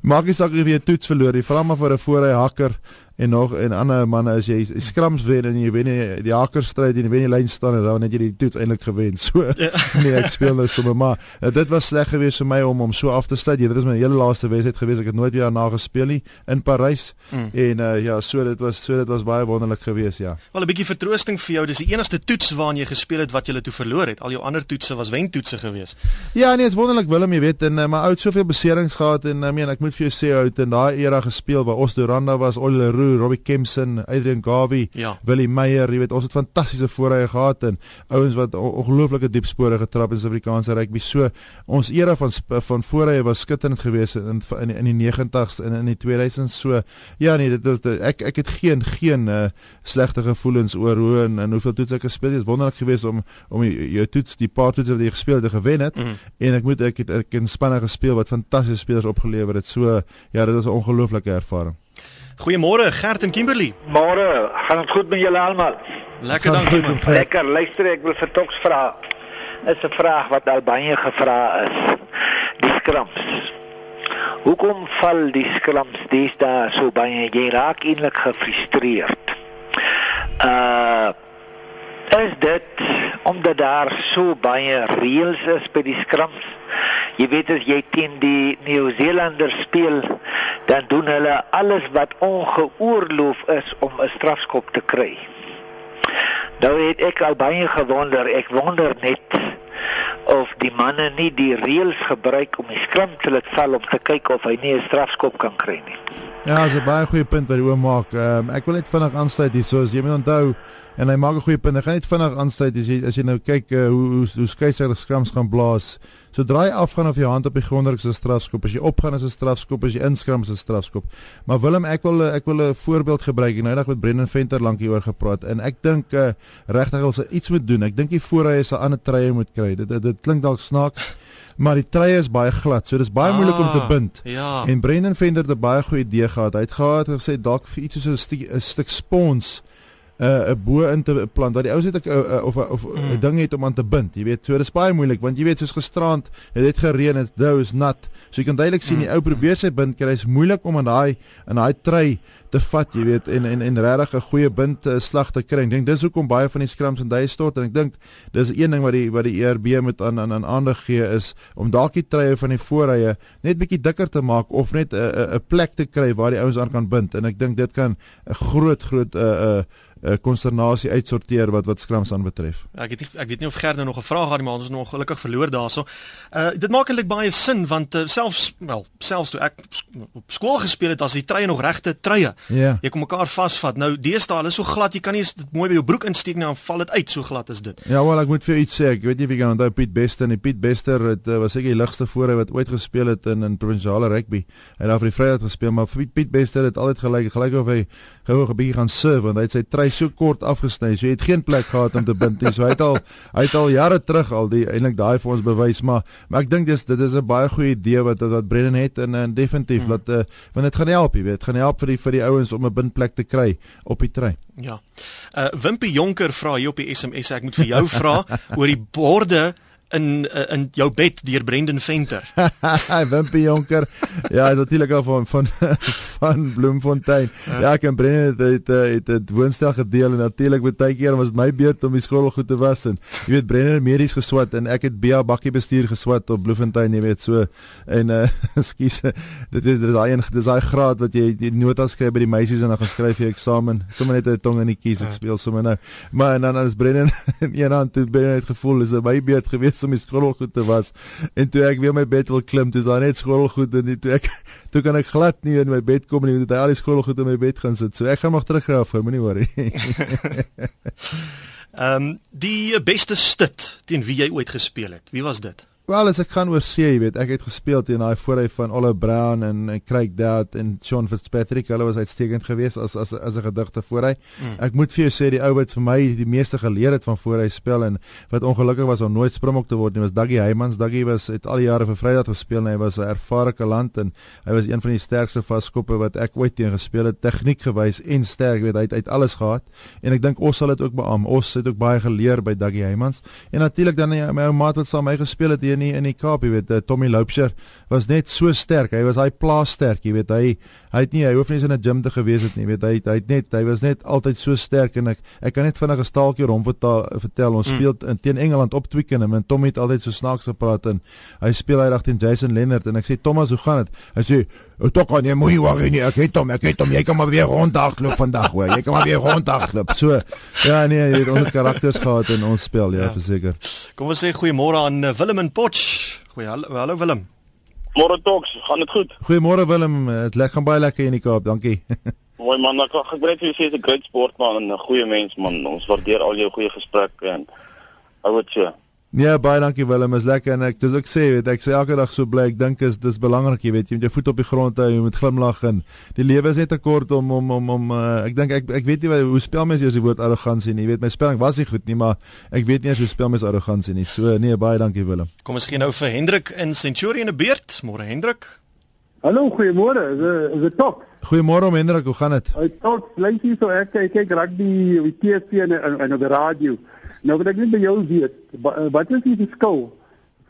maak nie saak of jy 'n toets verloor nie, vra maar vir 'n voorry hakker en nog en ander manne as jy skrams wen en jy wen die haker stryd en jy wen nie lyn staan en dan het jy die toets eintlik gewen. So ja. nee, ek speel nou sommer maar uh, dit was sleg geweest vir my om om so af te sluit. Dit is my hele laaste wedstryd geweest. Ek het nooit weer daarna gespeel nie in Parys. Mm. En uh, ja, so dit was so dit was baie wonderlik geweest, ja.
Wel 'n bietjie vertroosting vir jou. Dis die enigste toets waarna jy gespeel het wat jy toe verloor het. Al jou ander toetse was wentoetse geweest.
Ja, nee, dit's wonderlik Willem, jy weet en uh, maar oud soveel beserings gehad en I mean ek moet vir jou sê oud in daai era gespeel by Osdoranda was Oliver Roux, Robbie Kempson Adrian Garvey, ja. Willie Meyer, jy weet ons het fantastiese voorrye gehad en ouens wat ongelooflike diep spore getrap in Suid-Afrikaanse rugby. So ons era van van voorrye was skitterend geweest in in in die 90s en in die 2000s. So ja nee, dit is ek ek het geen geen uh, slegte gevoelens oor hoe en, en hoeveel toets ek gespeel het. Dit is wonderlik geweest om om jou toets die paar toets wat jy gespeel het gewen het. Mm. En ek moet ek het ek in spanne gespeel wat fantastiese spelers opgelewer het. So ja, dit was 'n ongelooflike ervaring.
Goeiemôre Gert en Kimberley.
Môre, gaan dit goed met julle almal?
Lekker dankie.
Lekker. Luister, ek wil vir Toks vra. Is 'n vraag wat Albanje gevra is. Die skrams. Hoekom val die skrams daar so baie? Jy raak eintlik gefrustreerd. Uh is dit omdat daar so baie reëls is by die skrams? Jy weet as jy teen die Nieu-Seelanders speel, dan doen hulle alles wat ongeoorloof is om 'n strafskop te kry. Nou het ek al baie gewonder, ek wonder net
of die manne nie die reëls gebruik om die skram te laat val om te kyk of hy nie 'n strafskop kan kry nie.
Ja, dis 'n baie goeie punt wat jy oom maak. Um, ek wil net vinnig aansluit hier soos jy moet onthou en hy maak 'n goeie punt. Ek gaan net vinnig aansluit as jy as jy nou kyk uh, hoe hoe hoe skeiersers skrams gaan blaas. Sodra jy afgaan of jou hand op die grond druk is 'n strafskop. As jy opgaan is 'n strafskop, as jy inskram is 'n strafskop. Maar Willem, ek wil ek wil 'n voorbeeld gebruik. Nou eendag met Brendan Venter lank hieroor gepraat en ek dink uh, regtig hulle sal iets moet doen. Ek dink die voorhy is 'n ander treie moet kry. Dit dit, dit klink dalk snaaks. Maar die treie is baie glad, so dis baie ah, moeilik om te bind.
Ja.
En Brendan Venter het 'n baie goeie idee gehad. Hy het gehad gesê dalk vir iets soos 'n stuk spons 'n uh, bo in te plant wat die ou sê ek uh, uh, of of 'n mm. ding het om aan te bind. Jy weet, so dis baie moeilik want jy weet soos gisterand het dit gereën, dit dou is nat. So jy kan duidelik sien die ou mm. probeer sy bind kry, is moeilik om aan daai in daai trei te vat, jy weet, en en en regtig 'n goeie bind uh, slag te kry. Ek dink dis hoekom baie van die skrams en duie stort en ek dink dis een ding wat die wat die ERB moet aan aan aan aandag gee is om dalk die treie van die voorrye net bietjie dikker te maak of net 'n 'n 'n plek te kry waar die ouens aan kan bind en ek dink dit kan 'n groot groot 'n uh, 'n uh, uh, konsternasie uitsorteer wat wat skrams aan betref.
Ja, ek weet nie, ek weet nie of Gerde nog 'n vraag gehad maar ons is nog gelukkig verloor daaroor. Uh dit maak eintlik baie sin want uh, selfs wel selfs toe ek op skool gespeel het as die treie nog regte treie.
Ja.
Jy kom mekaar vasvat. Nou deesdae is so glad jy kan nie dit mooi by jou broek insteek nie dan val dit uit so glad is dit.
Ja, wel ek moet vir iets sê. Ek weet nie of jy kan onthou Piet Bester nie. Piet Bester het uh, was seker die ligste voorhou wat ooit gespeel het in in provinsiale rugby. Hy het daar vir die Vryheid gespeel, maar Piet, Piet Bester het altyd gelyk gelyk of hy gou 'n bietjie gaan serve want hy het sy treie so kort afgesny. So hy het geen plek gehad om te bind nie. So hy het al hy het al jare terug al die eintlik daai vir ons bewys, maar maar ek dink dis dit is 'n baie goeie idee wat wat Brennan het en, en definitief hmm. dat uh, want dit gaan help, jy weet, dit gaan help vir die vir die ouens om 'n bindplek te kry op die trein.
Ja. Uh Wimpie Jonker vra hier op die SMS ek moet vir jou vra oor die borde in uh, in jou bed deur Brendan Venter.
Wimpie Jonker. Ja, is natuurlik al van van van Bloemfontein. Ja, ek en Brendan het het het woonstel gedeel en natuurlik baie keer was dit my beurt om die skool goed te was en jy weet Brendan het medies geswat en ek het Bea bakkie bestuur geswat op Bloemfontein, jy weet so en uh skus dit is dit is daai een dis daai graad wat jy die notas skryf by die meisies en dan gaan skryf jy eksamen. Sommige net 'n tong in die kies ek speel sommer nou. Maar en dan as Brendan in een hand toe Brendan het gevoel is dit my beurt gewees om die skottelgoed te was en toe ek weer my bed wil klim, dis daar net skottelgoed en toe ek toe kan ek glad nie in my bed kom nie, want hy al die skottelgoed in my bed gaan sit. So ek gaan maar teruggraaf, moenie worry.
Ehm um, die beste stut teen wie jy ooit gespeel het. Wie was dit?
Wel as ek gaan oor see, jy weet, ek het gespeel teen daai voorhy van Oliver Brown en, en Craig Dowd en Sean Fitzpatrick. Hulle was uitstekend geweest as as as 'n gedigte voorhy. Mm. Ek moet vir jou sê die ou wat vir my die meeste geleer het van voorhy spel en wat ongelukkig was om nooit Springbok te word nie, was Dougie Heymans. Dougie was het al die jare vir Vrydag gespeel en hy was 'n ervare kaland en hy was een van die sterkste vaskoppe wat ek ooit teen gespeel het, tegniek gewys en sterk, weet hy het uit alles gehad. En ek dink ons sal dit ook beam. Ons het ook baie geleer by Dougie Heymans. En natuurlik dan my ou maat wat saam my gespeel het in die, in die Kaap, jy weet, uh, Tommy Loubser was net so sterk. Hy was hy plaas sterk, jy weet, hy hy het nie hy hoef nie eens in 'n gym te gewees het nie, jy weet, hy hy het net hy was net altyd so sterk en ek ek kan net vinnig 'n staaltjie rond vertel, vertel ons mm. speel in teen Engeland op Twickenham en Tommy het altyd so snaaks gepraat en hy speel hy dag teen Jason Leonard en ek sê Thomas, hoe gaan dit? Hy sê, "O tog nee, mooi worry nie. Ek het hom, ek het hom. Jy kan maar weer rondhardloop vandag, hoor. Jy kan maar weer rondhardloop." So, ja nee, jy het ons karakters gehad in ons spel, ja, ja. verseker.
Kom ons sê goeiemôre aan uh, Willem en Potch. Goeie hallo, hallo Willem.
Môre toks, gaan dit goed?
Goeiemôre Willem, dit lê gaan baie lekker in die Kaap, dankie.
Mooi man, ek gaan gebruik vir jy sê 'n great sportman en 'n goeie mens man. Ons waardeer al jou goeie gesprekke en hou dit so.
Ja, baie dankie Willem, is lekker en ek dis ook sê, weet ek sê elke dag so bly, ek dink is dis belangrik, jy weet, jy moet jou voet op die grond hou, jy moet glimlag en die lewe is net te kort om om om om uh, ek dink ek ek weet nie wat, hoe spel mens eers die woord arrogansie nie. Jy weet my spelling was nie goed nie, maar ek weet nie as hoe spel mens arrogansie nie. So nee, baie dankie Willem.
Kom ons gee nou vir Hendrik in Centurion 'n beurt. Môre Hendrik.
Hallo, goeiemôre. Is dit is dit top?
Goeiemôre Hendrik, hoe gaan dit?
Hy tot lykie so ek kyk rugby op die TV en en op die radio. Nou wat ek net by jou weet, wat is die verskil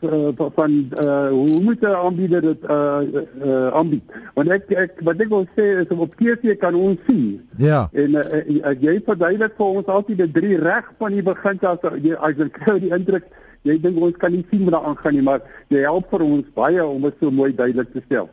uh, van uh, hoe moet 'n aanbieder dit uh, uh, aanbied? Want ek ek wat ek wil sê is op TV kan ons sien.
Ja.
En uh, uh, jy verduidelik vir ons altyd die drie reg van die begin as jy as jy kry die indruk jy dink ons kan nie sien wat daar aangaan nie, maar jy help vir ons baie om dit so mooi duidelik te stel.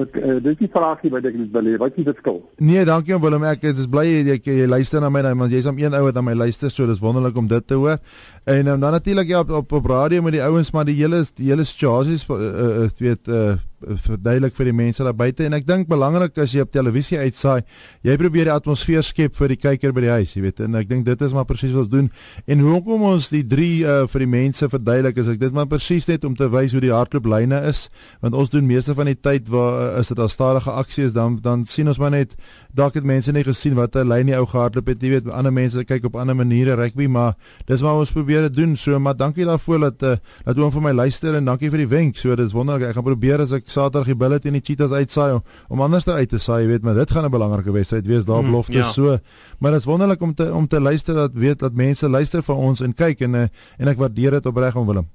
Ek uh, dis die vraagie wat ek net wil hê, wat is die verskil?
Nee, dankie aan Willem. Ek is bly jy, jy, jy luister na my, want jy's om een ou wat aan my luister, so dis wonderlik om dit te hoor. En um, dan natuurlik ja op, op op radio met die ouens, maar die hele die hele situasies uh, uh, weet uh, verduidelik vir die mense daar buite en ek dink belangrik as jy op televisie uitsaai, jy probeer die atmosfeer skep vir die kyker by die huis, jy weet. En ek dink dit is maar presies wat ons doen. En hoekom ons die 3 uh, vir die mense verduidelik is ek dit maar presies net om te wys hoe die hardlooplyne is, want ons doen meeste van die tyd waar uh, is dit al stadige aksies dan dan sien ons maar net dalk het mense nie gesien wat 'n lyn die ou gehardloop het, jy weet, ander mense kyk op ander maniere rugby, maar dis wat ons probeer doen. So maar dankie daarvoor dat uh, dat oom vir my luister en dankie vir die wenk. So dis wonderlik. Ek gaan probeer as ek Saterdag die bulle teen die Cheetahs uitsaai om, om anders uit te saai, jy weet, maar dit gaan 'n belangrike wedstryd wees daar belofte
ja.
so. Maar dit is wonderlik om te om te luister dat weet dat mense luister vir ons en kyk en uh, en ek waardeer dit opreg om Willem.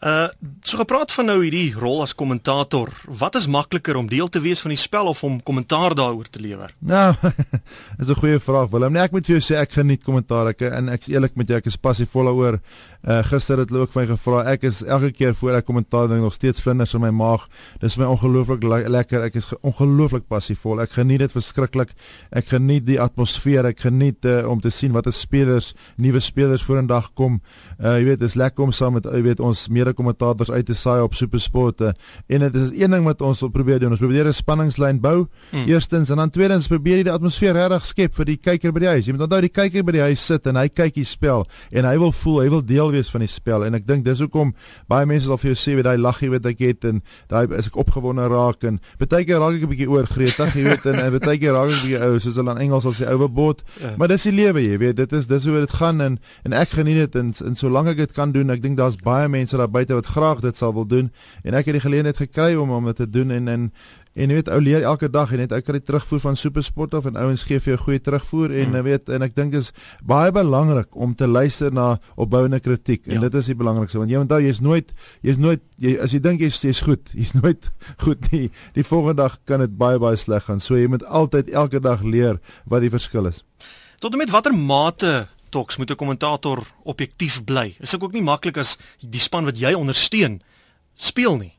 Uh so gepraat van nou hierdie rol as kommentator. Wat is makliker om deel te wees van die spel of om kommentaar daaroor te lewer?
Nou, dis 'n goeie vraag Willem. Nee, ek moet vir jou sê ek geniet kommentaar ek en ek's eerlik met jou, ek is passievol daaroor. Uh gister het hulle ook vir my gevra. Ek is elke keer voor ek kommentaar doen nog steeds vlinders in my maag. Dis vir my ongelooflik le lekker. Ek is ge- ongelooflik passievol. Ek geniet dit verskriklik. Ek geniet die atmosfeer. Ek geniet uh, om te sien watter spelers, nuwe spelers vorendag kom. Uh jy weet, dis lekker om saam met jy weet ons mede-kommentators uit te saai op Supersport. Uh, en dit is een ding wat ons wil probeer doen. Ons probeer 'n spanningslyn bou.
Hmm.
Eerstens en dan tweedens probeer jy die atmosfeer regtig skep vir die kyker by die huis. Jy moet onthou die kyker by die huis sit en hy kyk die spel en hy wil voel, hy wil deel wees van die spel en ek dink dis hoekom baie mense sal vir jou sê weet daai laggie wat ek het en daai as ek opgewonde raak en baie keer raak ek 'n bietjie oorgretig, jy weet en, en baie keer raak ek 'n bietjie ou soos hulle in Engels sal sê overboard.
Ja.
Maar dis die lewe, jy weet, dit is dis hoe dit gaan en en ek geniet dit en en solank ek dit kan doen, ek dink daar's baie mense daar buite wat graag dit sal wil doen en ek het die geleentheid gekry om om dit te doen en en En jy weet ou leer elke dag en net ek kry terugvoer van Supersport of en ouens gee vir jou goeie terugvoer en jy weet en ek dink dit is baie belangrik om te luister na opbouende kritiek en
Ja.
dit is die belangrikste want jy onthou jy's nooit jy's nooit jy as jy dink jy's jy's goed jy's nooit goed nie die volgende dag kan dit baie baie sleg gaan so jy moet altyd elke dag leer wat die verskil is
Tot en met watter mate toks moet 'n kommentator objektief bly? Is dit ook nie maklik as die span wat jy ondersteun speel nie?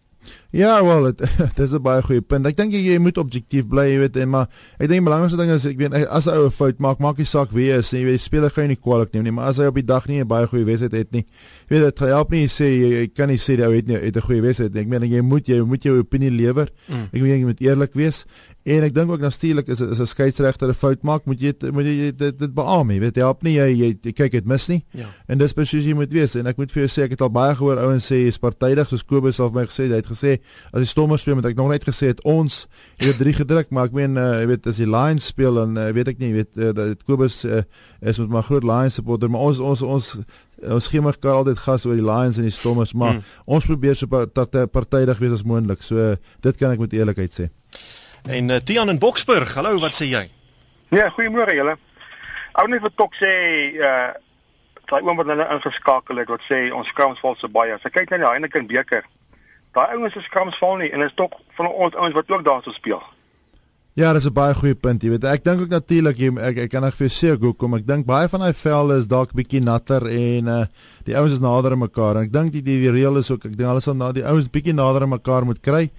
Ja, wel, dit dis 'n baie goeie punt. Ek dink jy, jy moet objektief bly, jy weet, en maar ek dink die belangrikste ding is ek weet as 'n ou 'n fout maak, maak nie saak wie hy is nie. Jy weet, die speler gaan jy nie kwaliek neem nie, maar as hy op die dag nie 'n baie goeie wedstryd het nie, jy weet dit help nie jy sê jy, jy kan nie sê die ou het nie het 'n goeie wedstryd nie. Ek meen jy moet jy moet jou opinie lewer.
Mm.
Ek meen jy moet eerlik wees. En ek dink ook natuurlik is is 'n skeieregter 'n fout maak, moet jy moet jy dit dit beamoen, jy weet, jy help nie jy jy, jy kyk dit mis nie.
Ja.
En dis presies jy moet wees en ek moet vir jou sê ek het al baie gehoor ouens sê jy's partydig soos Kobus al vir my gesê hy het gesê as die Stormers speel moet ek nog net gesê het ons het dit drie gedruk maar ek meen uh, jy weet as die Lions speel dan uh, weet ek nie jy weet uh, dat Kobus uh, is met my groot Lions supporter maar ons ons ons ons gee mekaar altyd gas oor die Lions en die Stormers maar
Mm.
mm. ons probeer so party- partydig wees as moontlik so uh, dit kan ek met eerlikheid sê
En uh, Tian in Boksburg, hallo, wat sê jy?
Ja, goeiemôre julle. Ou net vir Tok sê uh daai oom wat hulle ingeskakel het wat sê ons skrams val so baie. As ek kyk na die Heineken beker, daai ouens se skrams val nie en is tog van ons ouens wat ook daar so speel.
Ja, dis 'n baie goeie punt, jy weet. Ek dink ook natuurlik jy ek, ek kan ek vir jou sê hoekom. Ek dink baie van daai velde is dalk bietjie natter en uh die ouens is nader aan mekaar. En ek dink die, die die reël is ook ek dink hulle sal na die ouens bietjie nader aan mekaar moet kry.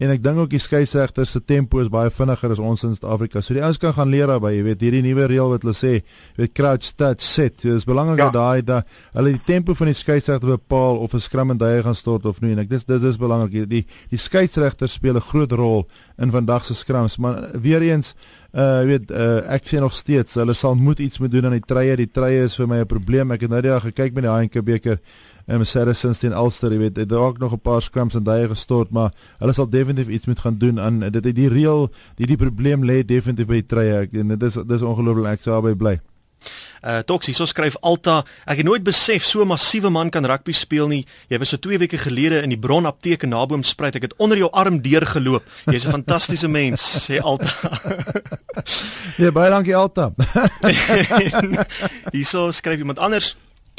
En ek dink ook die skeieregter se tempo is baie vinniger as ons in Suid-Afrika. So die ouens kan gaan leer daarbey, jy weet, hierdie nuwe reël wat hulle sê, jy weet crouch touch set. So, dis belangrik
Ja.
dat daai da hulle die tempo van die skeieregter bepaal of 'n skram en duie gaan stort of nie. En ek dis dis dis belangrik. Die die, skeieregter speel 'n groot rol in vandag se skrams, maar weer eens uh weet uh, ek sê nog steeds hulle sal moet iets moet doen aan die treie. Die treie is vir my 'n probleem. Ek het nou die dag gekyk met die HNK beker en my Saracens teen Ulster, jy weet, het ook nog 'n paar scrums en daai gestort, maar hulle sal definitief iets moet gaan doen aan dit die, die reël, die die probleem lê definitief by die. Ek- En dit is dis ongelooflik ek sou daarby bly.
Uh Toxie, so skryf Alta, ek het nooit besef so 'n massiewe man kan rugby speel nie. Jy was so 2 weke gelede in die Bron apteek in Naboomspruit. Ek het onder jou arm deurgeloop. Jy's 'n fantastiese mens, sê Alta.
Nee, baie dankie Alta.
Hierso skryf iemand anders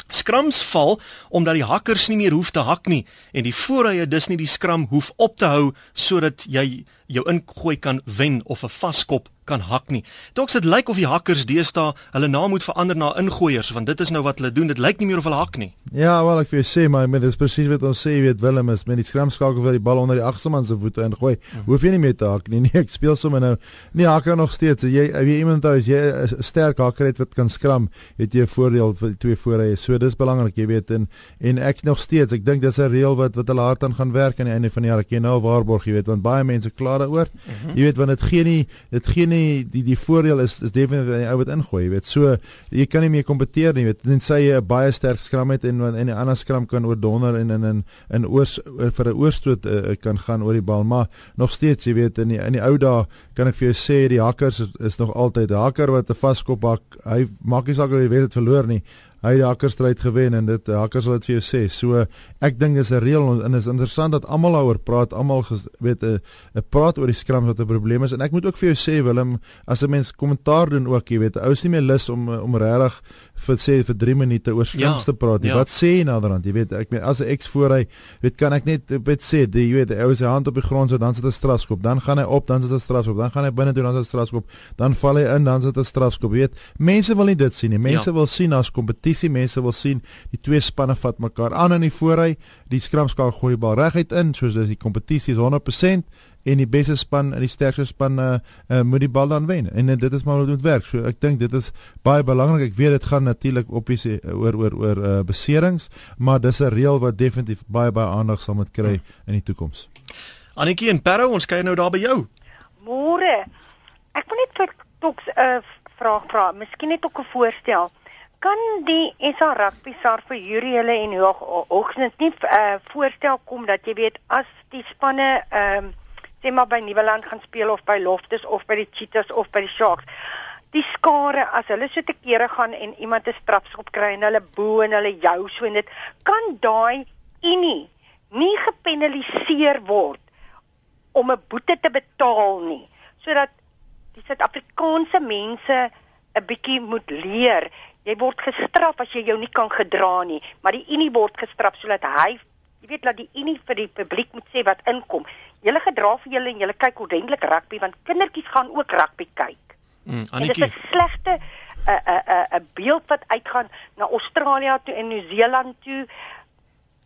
Skrams val omdat die hakkers nie meer hoef te hak nie en die voorrye dus nie die skram hoef op te hou sodat jy jou ingooi kan wen of 'n vaskop kan hak nie. Toks dit lyk of die hakkers deesdae hulle naam moet verander na ingooiers want dit is nou wat hulle doen. Dit lyk nie meer of hulle hak nie.
Ja, wel ek vir jou sê maar met dis presies wat ons sê, weet Willem is met die skramskakel vir die bal onder die agste man se voete ingooi. Hmm. Hoef jy nie meer te hak nie. Nee, ek speel sommer nou. Nee, hakker nog steeds. Jy wie iemand daar is, jy is 'n sterk hakker het wat kan skram, het jy 'n voordeel vir twee voorrye. So dis belangrik, jy weet en en ek nog steeds, ek dink dis 'n reël wat wat hulle hard aan gaan werk aan die einde van die jaar. Ek ken nou waarborg, jy weet, want baie mense kla daaroor. Mm -hmm. Jy weet want dit gee nie dit gee nie die die voordeel is is definitief die ou wat ingooi, jy weet. So jy kan nie meer kompeteer nie, jy weet. Net sê jy 'n baie sterk skram het en en 'n ander skram kan oor donder en in in in oors vir 'n oorstoot uh, kan gaan oor die bal, maar nog steeds, jy weet, in die in die ou dae kan ek vir jou sê die hakkers is, is nog altyd 'n hakker wat 'n vaskop hak. Hy maak nie saak of jy weet dit verloor nie hy die hakkerstryd gewen en dit hakkers wat vir jou sê. So ek dink is 'n reël en is interessant dat almal daaroor praat, almal weet 'n 'n praat oor die skrams wat 'n probleem is en ek moet ook vir jou sê Willem, as 'n mens kommentaar doen ook, jy weet, ou is nie meer lus om om regtig vir sê vir 3 minute oor skrams ja, te praat nie. Ja. Wat sê jy naderhand? Jy weet, ek meen as 'n ex voor hy, weet kan ek net weet sê, die, jy weet, hy hou sy hand op die grond so dan sit 'n strafskop, dan gaan hy op, dan sit 'n strafskop, dan gaan hy binne toe dan sit 'n strafskop, dan val hy in, dan sit 'n strafskop. Jy weet, mense wil nie dit sien nie. Mense ja. wil sien as kompetisie kompetisie. Mense wil sien die twee spanne vat mekaar aan in die voorry. Die skramskaal gooi bal reguit in, soos dis die kompetisie is 100% en die beste span en die sterkste span uh, uh, moet die bal dan wen. En uh, dit is maar hoe dit werk. So ek dink dit is baie belangrik. Ek weet dit gaan natuurlik op die uh, oor oor oor uh, beserings, maar dis 'n reël wat definitief baie baie aandag sal moet kry in die toekoms.
Annetjie en Perro, ons kyk nou daar by jou.
Môre. Ek wil net vir Toks 'n uh, vraag vra. Miskien net ook 'n voorstel kan die SA rugby sar vir jury hulle en hoogstens nie uh, voorstel kom dat jy weet as die spanne ehm uh, sê maar by Nieuweland gaan speel of by Loftus of by die Cheetahs of by die Sharks die skare as hulle so te kere gaan en iemand 'n strafskop kry en hulle bo en hulle jou so net kan daai unie nie gepenaliseer word om 'n boete te betaal nie sodat die Suid-Afrikaanse mense 'n bietjie moet leer jy word gestraf as jy jou nie kan gedra nie, maar die Unie word gestraf sodat hy, jy weet dat die Unie vir die publiek moet sê wat inkom. Julle gedra vir julle en julle kyk ordentlik rugby want kindertjies gaan ook rugby kyk.
Mm, Annetjie.
Dit is 'n slegte 'n 'n 'n 'n beeld wat uitgaan na Australië toe en Nieu-Seeland toe.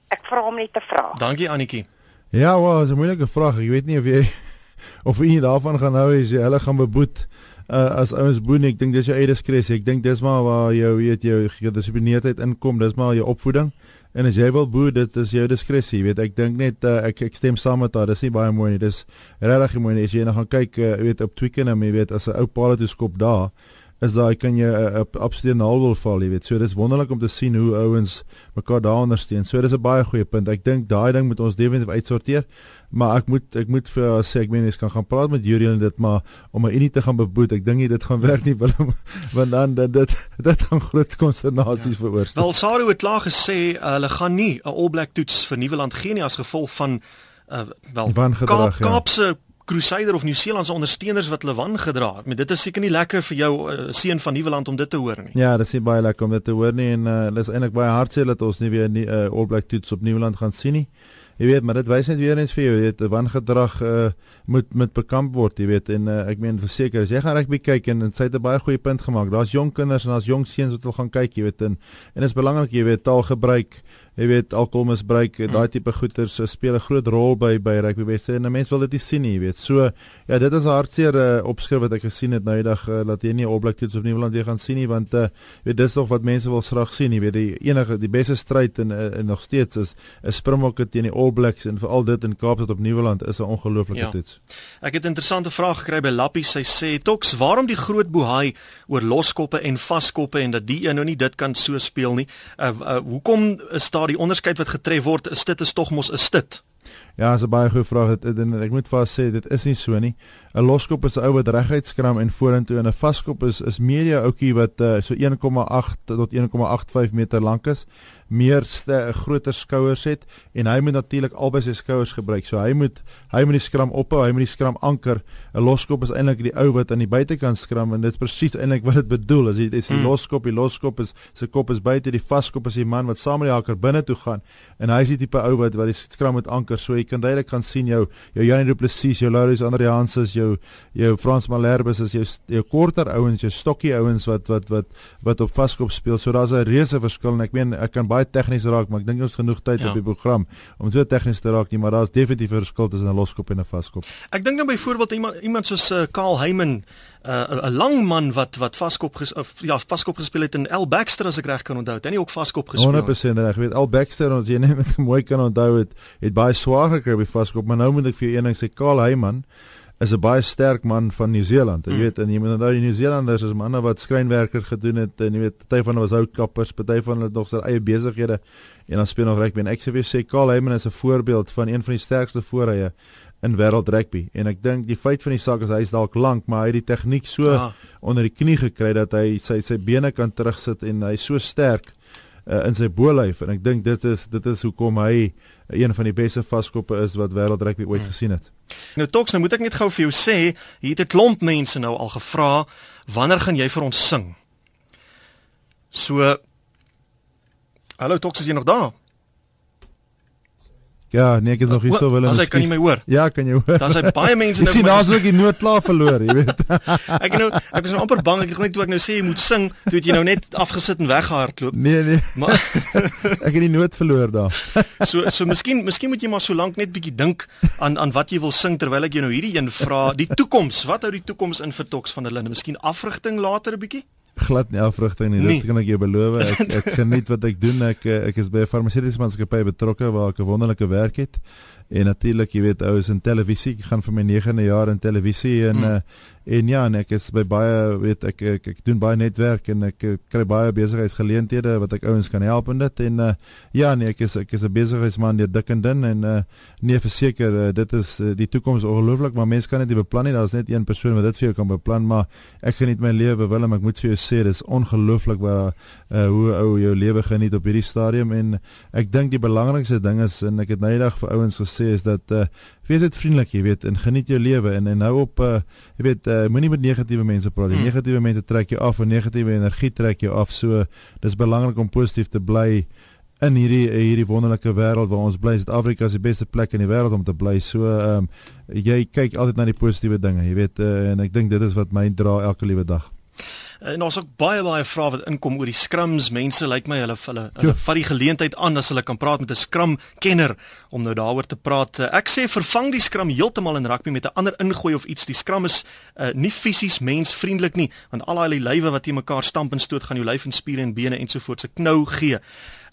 Ek vra hom net 'n vraag.
Dankie Annetjie.
Ja, wel, dis 'n moeilike vraag. Ek weet nie of jy of jy daarvan gaan hou as jy hulle gaan beboet uh, as ouens boen ek dink dis jou eie diskresie. Ek dink dis maar waar jou weet jou gedissiplineerdheid inkom, dis maar jou opvoeding. En as jy wil boer, dit is jou diskresie. Weet ek dink net uh, ek ek stem saam met haar. Dis nie baie mooi nie. Dis regtig mooi nie. As jy nou gaan kyk, uh, weet op Twickenham, jy weet as 'n ou paal het skop daar is daai kan jy uh, absolute nul wil val, jy weet. So dis wonderlik om te sien hoe ouens mekaar daar ondersteun. So dis 'n baie goeie punt. Ek dink daai ding moet ons definitief uitsorteer maar ek moet ek moet vir sê ek meen jy kan gaan praat met Jurie en dit maar om my unie te gaan beboet ek dink nie dit gaan werk nie Willem want dan dit dit, dit gaan groot konsternasies ja. veroorsaak.
Wel Saru het klaar gesê uh, hulle gaan nie 'n All Black toets vir Nieuweland gee nie as gevolg van uh, wel Kaap, ja. Kaapse Crusader of Nieu-Seelandse ondersteuners wat hulle wan gedra het. Maar dit is seker nie lekker vir jou uh, seun van Nieuweland om dit te hoor nie.
Ja, dit is baie lekker om dit te hoor nie en uh, dit is eintlik baie hartseer dat ons nie weer 'n uh, All Black toets op Nieuweland gaan sien nie. Jy weet, maar dit wys net weer eens vir jou, jy weet, wangedrag uh, moet met bekamp word, jy weet, en uh, ek meen verseker, as jy gaan rugby kyk en, en sy het 'n baie goeie punt gemaak. Daar's jong kinders en daar's jong seuns wat wil gaan kyk, jy weet, en en dit is belangrik jy weet taalgebruik jy weet alkoholmisbruik mm. daai tipe goeters uh, speel 'n groot rol by by rugby wedstryde en mense wil dit nie sien nie jy weet so ja dit is 'n hartseer uh, opskrif wat ek gesien het nou die dag uh, dat jy nie opblik toets op Nieuweland weer gaan sien nie want uh, weet dis nog wat mense wil graag sien jy weet die enige die beste stryd en, en nog steeds is 'n Springbokke teen die All Blacks en veral dit in Kaapstad op Nieuweland is 'n ongelooflike ja. toets
ek het 'n interessante vraag gekry by Lappie sy sê toks waarom die groot bohaai oor loskoppe en vaskoppe en dat die een nou nie dit kan so speel nie uh, uh, hoekom is daar die onderskeid wat getref word, is dit is tog mos 'n stit.
Ja, dis 'n baie goeie vraag. Dit ek moet vas sê dit is nie so nie. 'n Loskop is 'n ou wat reguit skram en vorentoe en 'n vaskop is is meer 'n ouetjie wat uh, so 1,8 tot 1,85 meter lank is meer 'n groter skouers het en hy moet natuurlik albei sy skouers gebruik. So hy moet hy moet die skram ophou, hy moet die skram anker. 'n Loskop is eintlik die ou wat aan die buitekant skram en dit is presies eintlik wat dit bedoel. As jy dis die mm. loskop, die loskop is sy kop is buite, die vaskop is die man wat saam met die haker binne toe gaan en hy is die tipe ou wat wat die skram met anker. So jy kan duidelik kan sien jou jou Janie Du Plessis, jou Laurens Andrianses, jou jou Frans Malherbes is jou jou korter ouens, jou stokkie ouens wat wat wat wat op vaskop speel. So daar's 'n reuse verskil en ek meen ek kan baie tegnies raak, maar ek dink ons genoeg tyd ja. op die program om so tegnies te raak nie, maar daar's definitief 'n verskil tussen 'n loskop en 'n vaskop.
Ek dink nou byvoorbeeld iemand iemand soos uh, Karl Heyman uh, 'n lang man wat wat vaskop ges, of, ja vaskop gespeel het in El Baxter as ek reg kan onthou. Het hy ook vaskop gespeel?
100% reg. Weet El Baxter ons jy net mooi kan onthou het het baie swaar gekry by vaskop, maar nou moet ek vir jou een ding sê Karl Heyman is 'n baie sterk man van Nieu-Seeland. Jy mm. weet en jy moet onthou die Nieu-Seelanders is manne wat skrynwerker gedoen het en jy weet party van hulle was houtkappers, party van hulle het nog sy eie besighede en dan speel nog rugby en ek sê vir sê Karl Heyman is 'n voorbeeld van een van die sterkste voorrye in wêreld rugby en ek dink die feit van die saak is hy is dalk lank maar hy het die tegniek so ja. onder die knie gekry dat hy sy sy bene kan terugsit en hy so sterk uh, in sy bolyf en ek dink dit is dit is hoekom hy een van die beste vaskoppe is wat wêreld rugby ooit hmm. gesien het.
Nou toks nou moet ek net gou vir jou sê hier het 'n klomp mense nou al gevra wanneer gaan jy vir ons sing? So Hallo toks is jy nog daar?
Ja, nee, ek is nog hier so wil.
As ek kan nie my hoor.
Ja, kan jy hoor.
Dan is hy baie mense
nou. Sien daar's ook die noot klaar verloor, jy weet.
ek nou ek was nou amper bang ek het net toe ek nou sê jy moet sing, toe het jy nou net afgesit en weggehardloop.
Nee, nee. Maar ek het die noot verloor daar.
so so miskien miskien moet jy maar so lank net bietjie dink aan aan wat jy wil sing terwyl ek jou nou hierdie een vra, die toekoms. Wat hou die toekoms in vir Toks van hulle? Miskien afrigting later 'n bietjie?
Glad nie afrigting nie. Dit kan ek jou beloof. Ek ek geniet wat ek doen. Ek ek is by 'n farmaseutiese maatskappy betrokke waar ek 'n wonderlike werk het. En natuurlik, jy weet, ou is in televisie. Ek gaan vir my 9de jaar in televisie en hmm. uh, En ja, en ek is by baie weet ek ek, ek doen baie netwerk en ek kry baie besigheidsgeleenthede wat ek ouens kan help in dit. En uh, ja, nee, ek is ek is 'n besigheidsman deur dik en dun en uh, nee verseker uh, dit is uh, die toekoms ongelooflik, maar mense kan dit nie beplan nie. Daar's net een persoon wat dit vir jou kan beplan, maar ek geniet my lewe Willem, ek moet vir jou sê dis ongelooflik waar uh, hoe ou jou lewe geniet op hierdie stadium. En ek dink die belangrikste ding is en ek het nou eendag vir ouens gesê is dat uh, wees net vriendelik, jy weet, en geniet jou lewe en en hou op uh, jy weet, uh, moenie met negatiewe mense praat nie. Hmm. Negatiewe mense trek jou af en negatiewe energie trek jou af. So dis belangrik om positief te bly in hierdie hierdie wonderlike wêreld waar ons bly. Suid-Afrika is die beste plek in die wêreld om te bly. So ehm um, jy kyk altyd na die positiewe dinge, jy weet, uh, en ek dink dit is wat my dra elke liewe dag.
Eh, en ons ook baie baie vrae wat inkom oor die scrums. Mense lyk like my hulle hulle hulle vat die geleentheid aan as hulle kan praat met 'n scrum kenner om nou daaroor te praat. Eh, ek sê vervang die scrum heeltemal in rugby met 'n ander ingooi of iets. Die scrum is uh, nie fisies mensvriendelik nie, want al daai lywe wat jy mekaar stamp en stoot gaan jou lyf en spiere en bene ensovoorts se knou gee.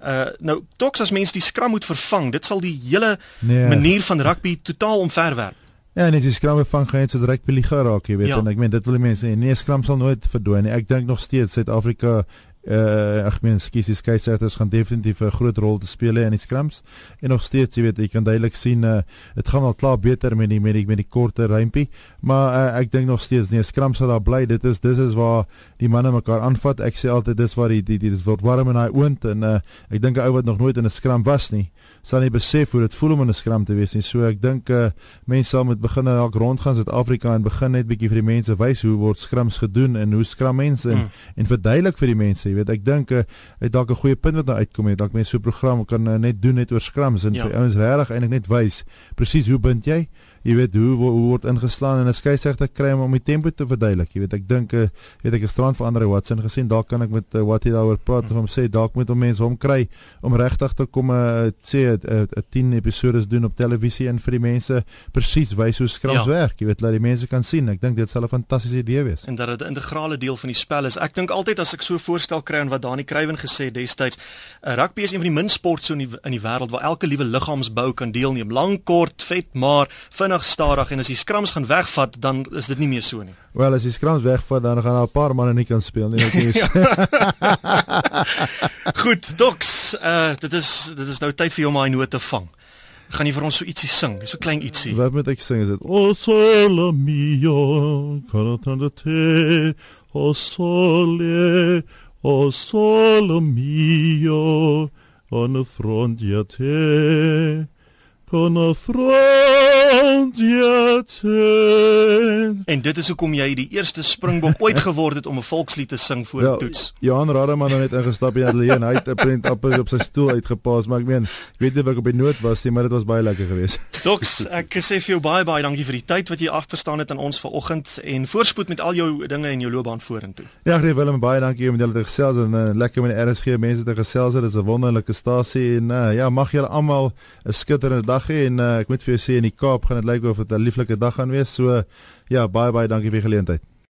Uh nou toks as mens die scrum moet vervang, dit sal die hele nee. manier van rugby totaal omverwerp.
Ja, net die skram vang gaan so direk by liga raak, jy weet, ja. en ek meen dit wil mense sê, nee, skram sal nooit verdwyn nie. Ek dink nog steeds Suid-Afrika uh ek meen skies die skeieerders gaan definitief 'n groot rol te speel in die skrams en nog steeds jy weet jy kan duidelik sien uh dit gaan al klaar beter met die met die met die korter rympie maar uh, ek dink nog steeds nee skrams sal daar bly. Dit is dis is waar die manne mekaar aanvat. Ek sê altyd dis waar die die dit word warm in daai oond en uh ek dink 'n ou wat nog nooit in 'n skram was nie sal nie besef hoe dit voel om in 'n skram te wees nie. So ek dink uh mense sal moet begin dalk rondgaan Suid-Afrika en begin net bietjie vir die mense wys hoe word skrams gedoen en hoe skram mense en, mm. en verduidelik vir die mense jy weet. Ek dink uh, het dalk 'n goeie punt wat nou uitkom het. Dalk mense so 'n program kan uh, net doen net oor scrums en ja. vir ouens regtig eintlik net wys presies hoe bind jy jy weet hoe hoe word ingeslaan en 'n skeieregter kry om om die tempo te verduidelik. Jy weet ek dink uh, weet ek gisterand vir ander Watson gesien dalk kan ek met uh, wat hy daaroor praat om sê dalk moet om mense hom kry om regtig te kom uh, sê 'n uh, 10 episode doen op televisie en vir die mense presies wys hoe skrams ja. werk. Jy weet laat die mense kan sien. Ek dink dit sal 'n fantastiese idee wees.
En dat dit 'n integrale deel van die spel is. Ek dink altyd as ek so voorstel kry aan wat Dani Kruiven gesê destyds, uh, rugby is een van die min sporte so in die, in die wêreld waar elke liewe liggaamsbou kan deelneem. Lank, kort, vet, maar vinnig stadig en as die skrams gaan wegvat dan is dit nie meer so nie.
Wel as die skrams wegvat dan gaan 'n paar manne nie kan speel nie.
Goed, doks, uh dit is dit is nou tyd vir jou om daai note te vang. Gaan jy vir ons so ietsie sing? So klein ietsie.
Wat moet ek sing? Is dit O sole mio, cantando te, o sole, o sole mio, on fronte te. con affronti a te
En dit is hoekom jy die eerste Springbok ooit geword het om 'n volkslied te sing voor 'n
Ja,
toets.
Johan Rademan het net ingestap in ateljee en hy het 'n prent appels op sy stoel uitgepaas, maar ek meen, ek weet nie of ek op die noot was nie, maar dit was baie lekker geweest.
Doks, ek sê vir jou baie baie dankie vir die tyd wat jy agterstaan het aan ons vanoggend en voorspoed met al jou dinge en jou loopbaan vorentoe.
Ja, nee Willem, baie dankie om julle te gesels en uh, lekker met die RSG mense te gesels. Dit is 'n wonderlike stasie en uh, ja, mag julle almal 'n skitterende dag hê en uh, ek moet vir jou sê in die Kaap gaan dit lyk of dit 'n lieflike dag gaan wees. So ja, baie baie dankie vir die geleentheid.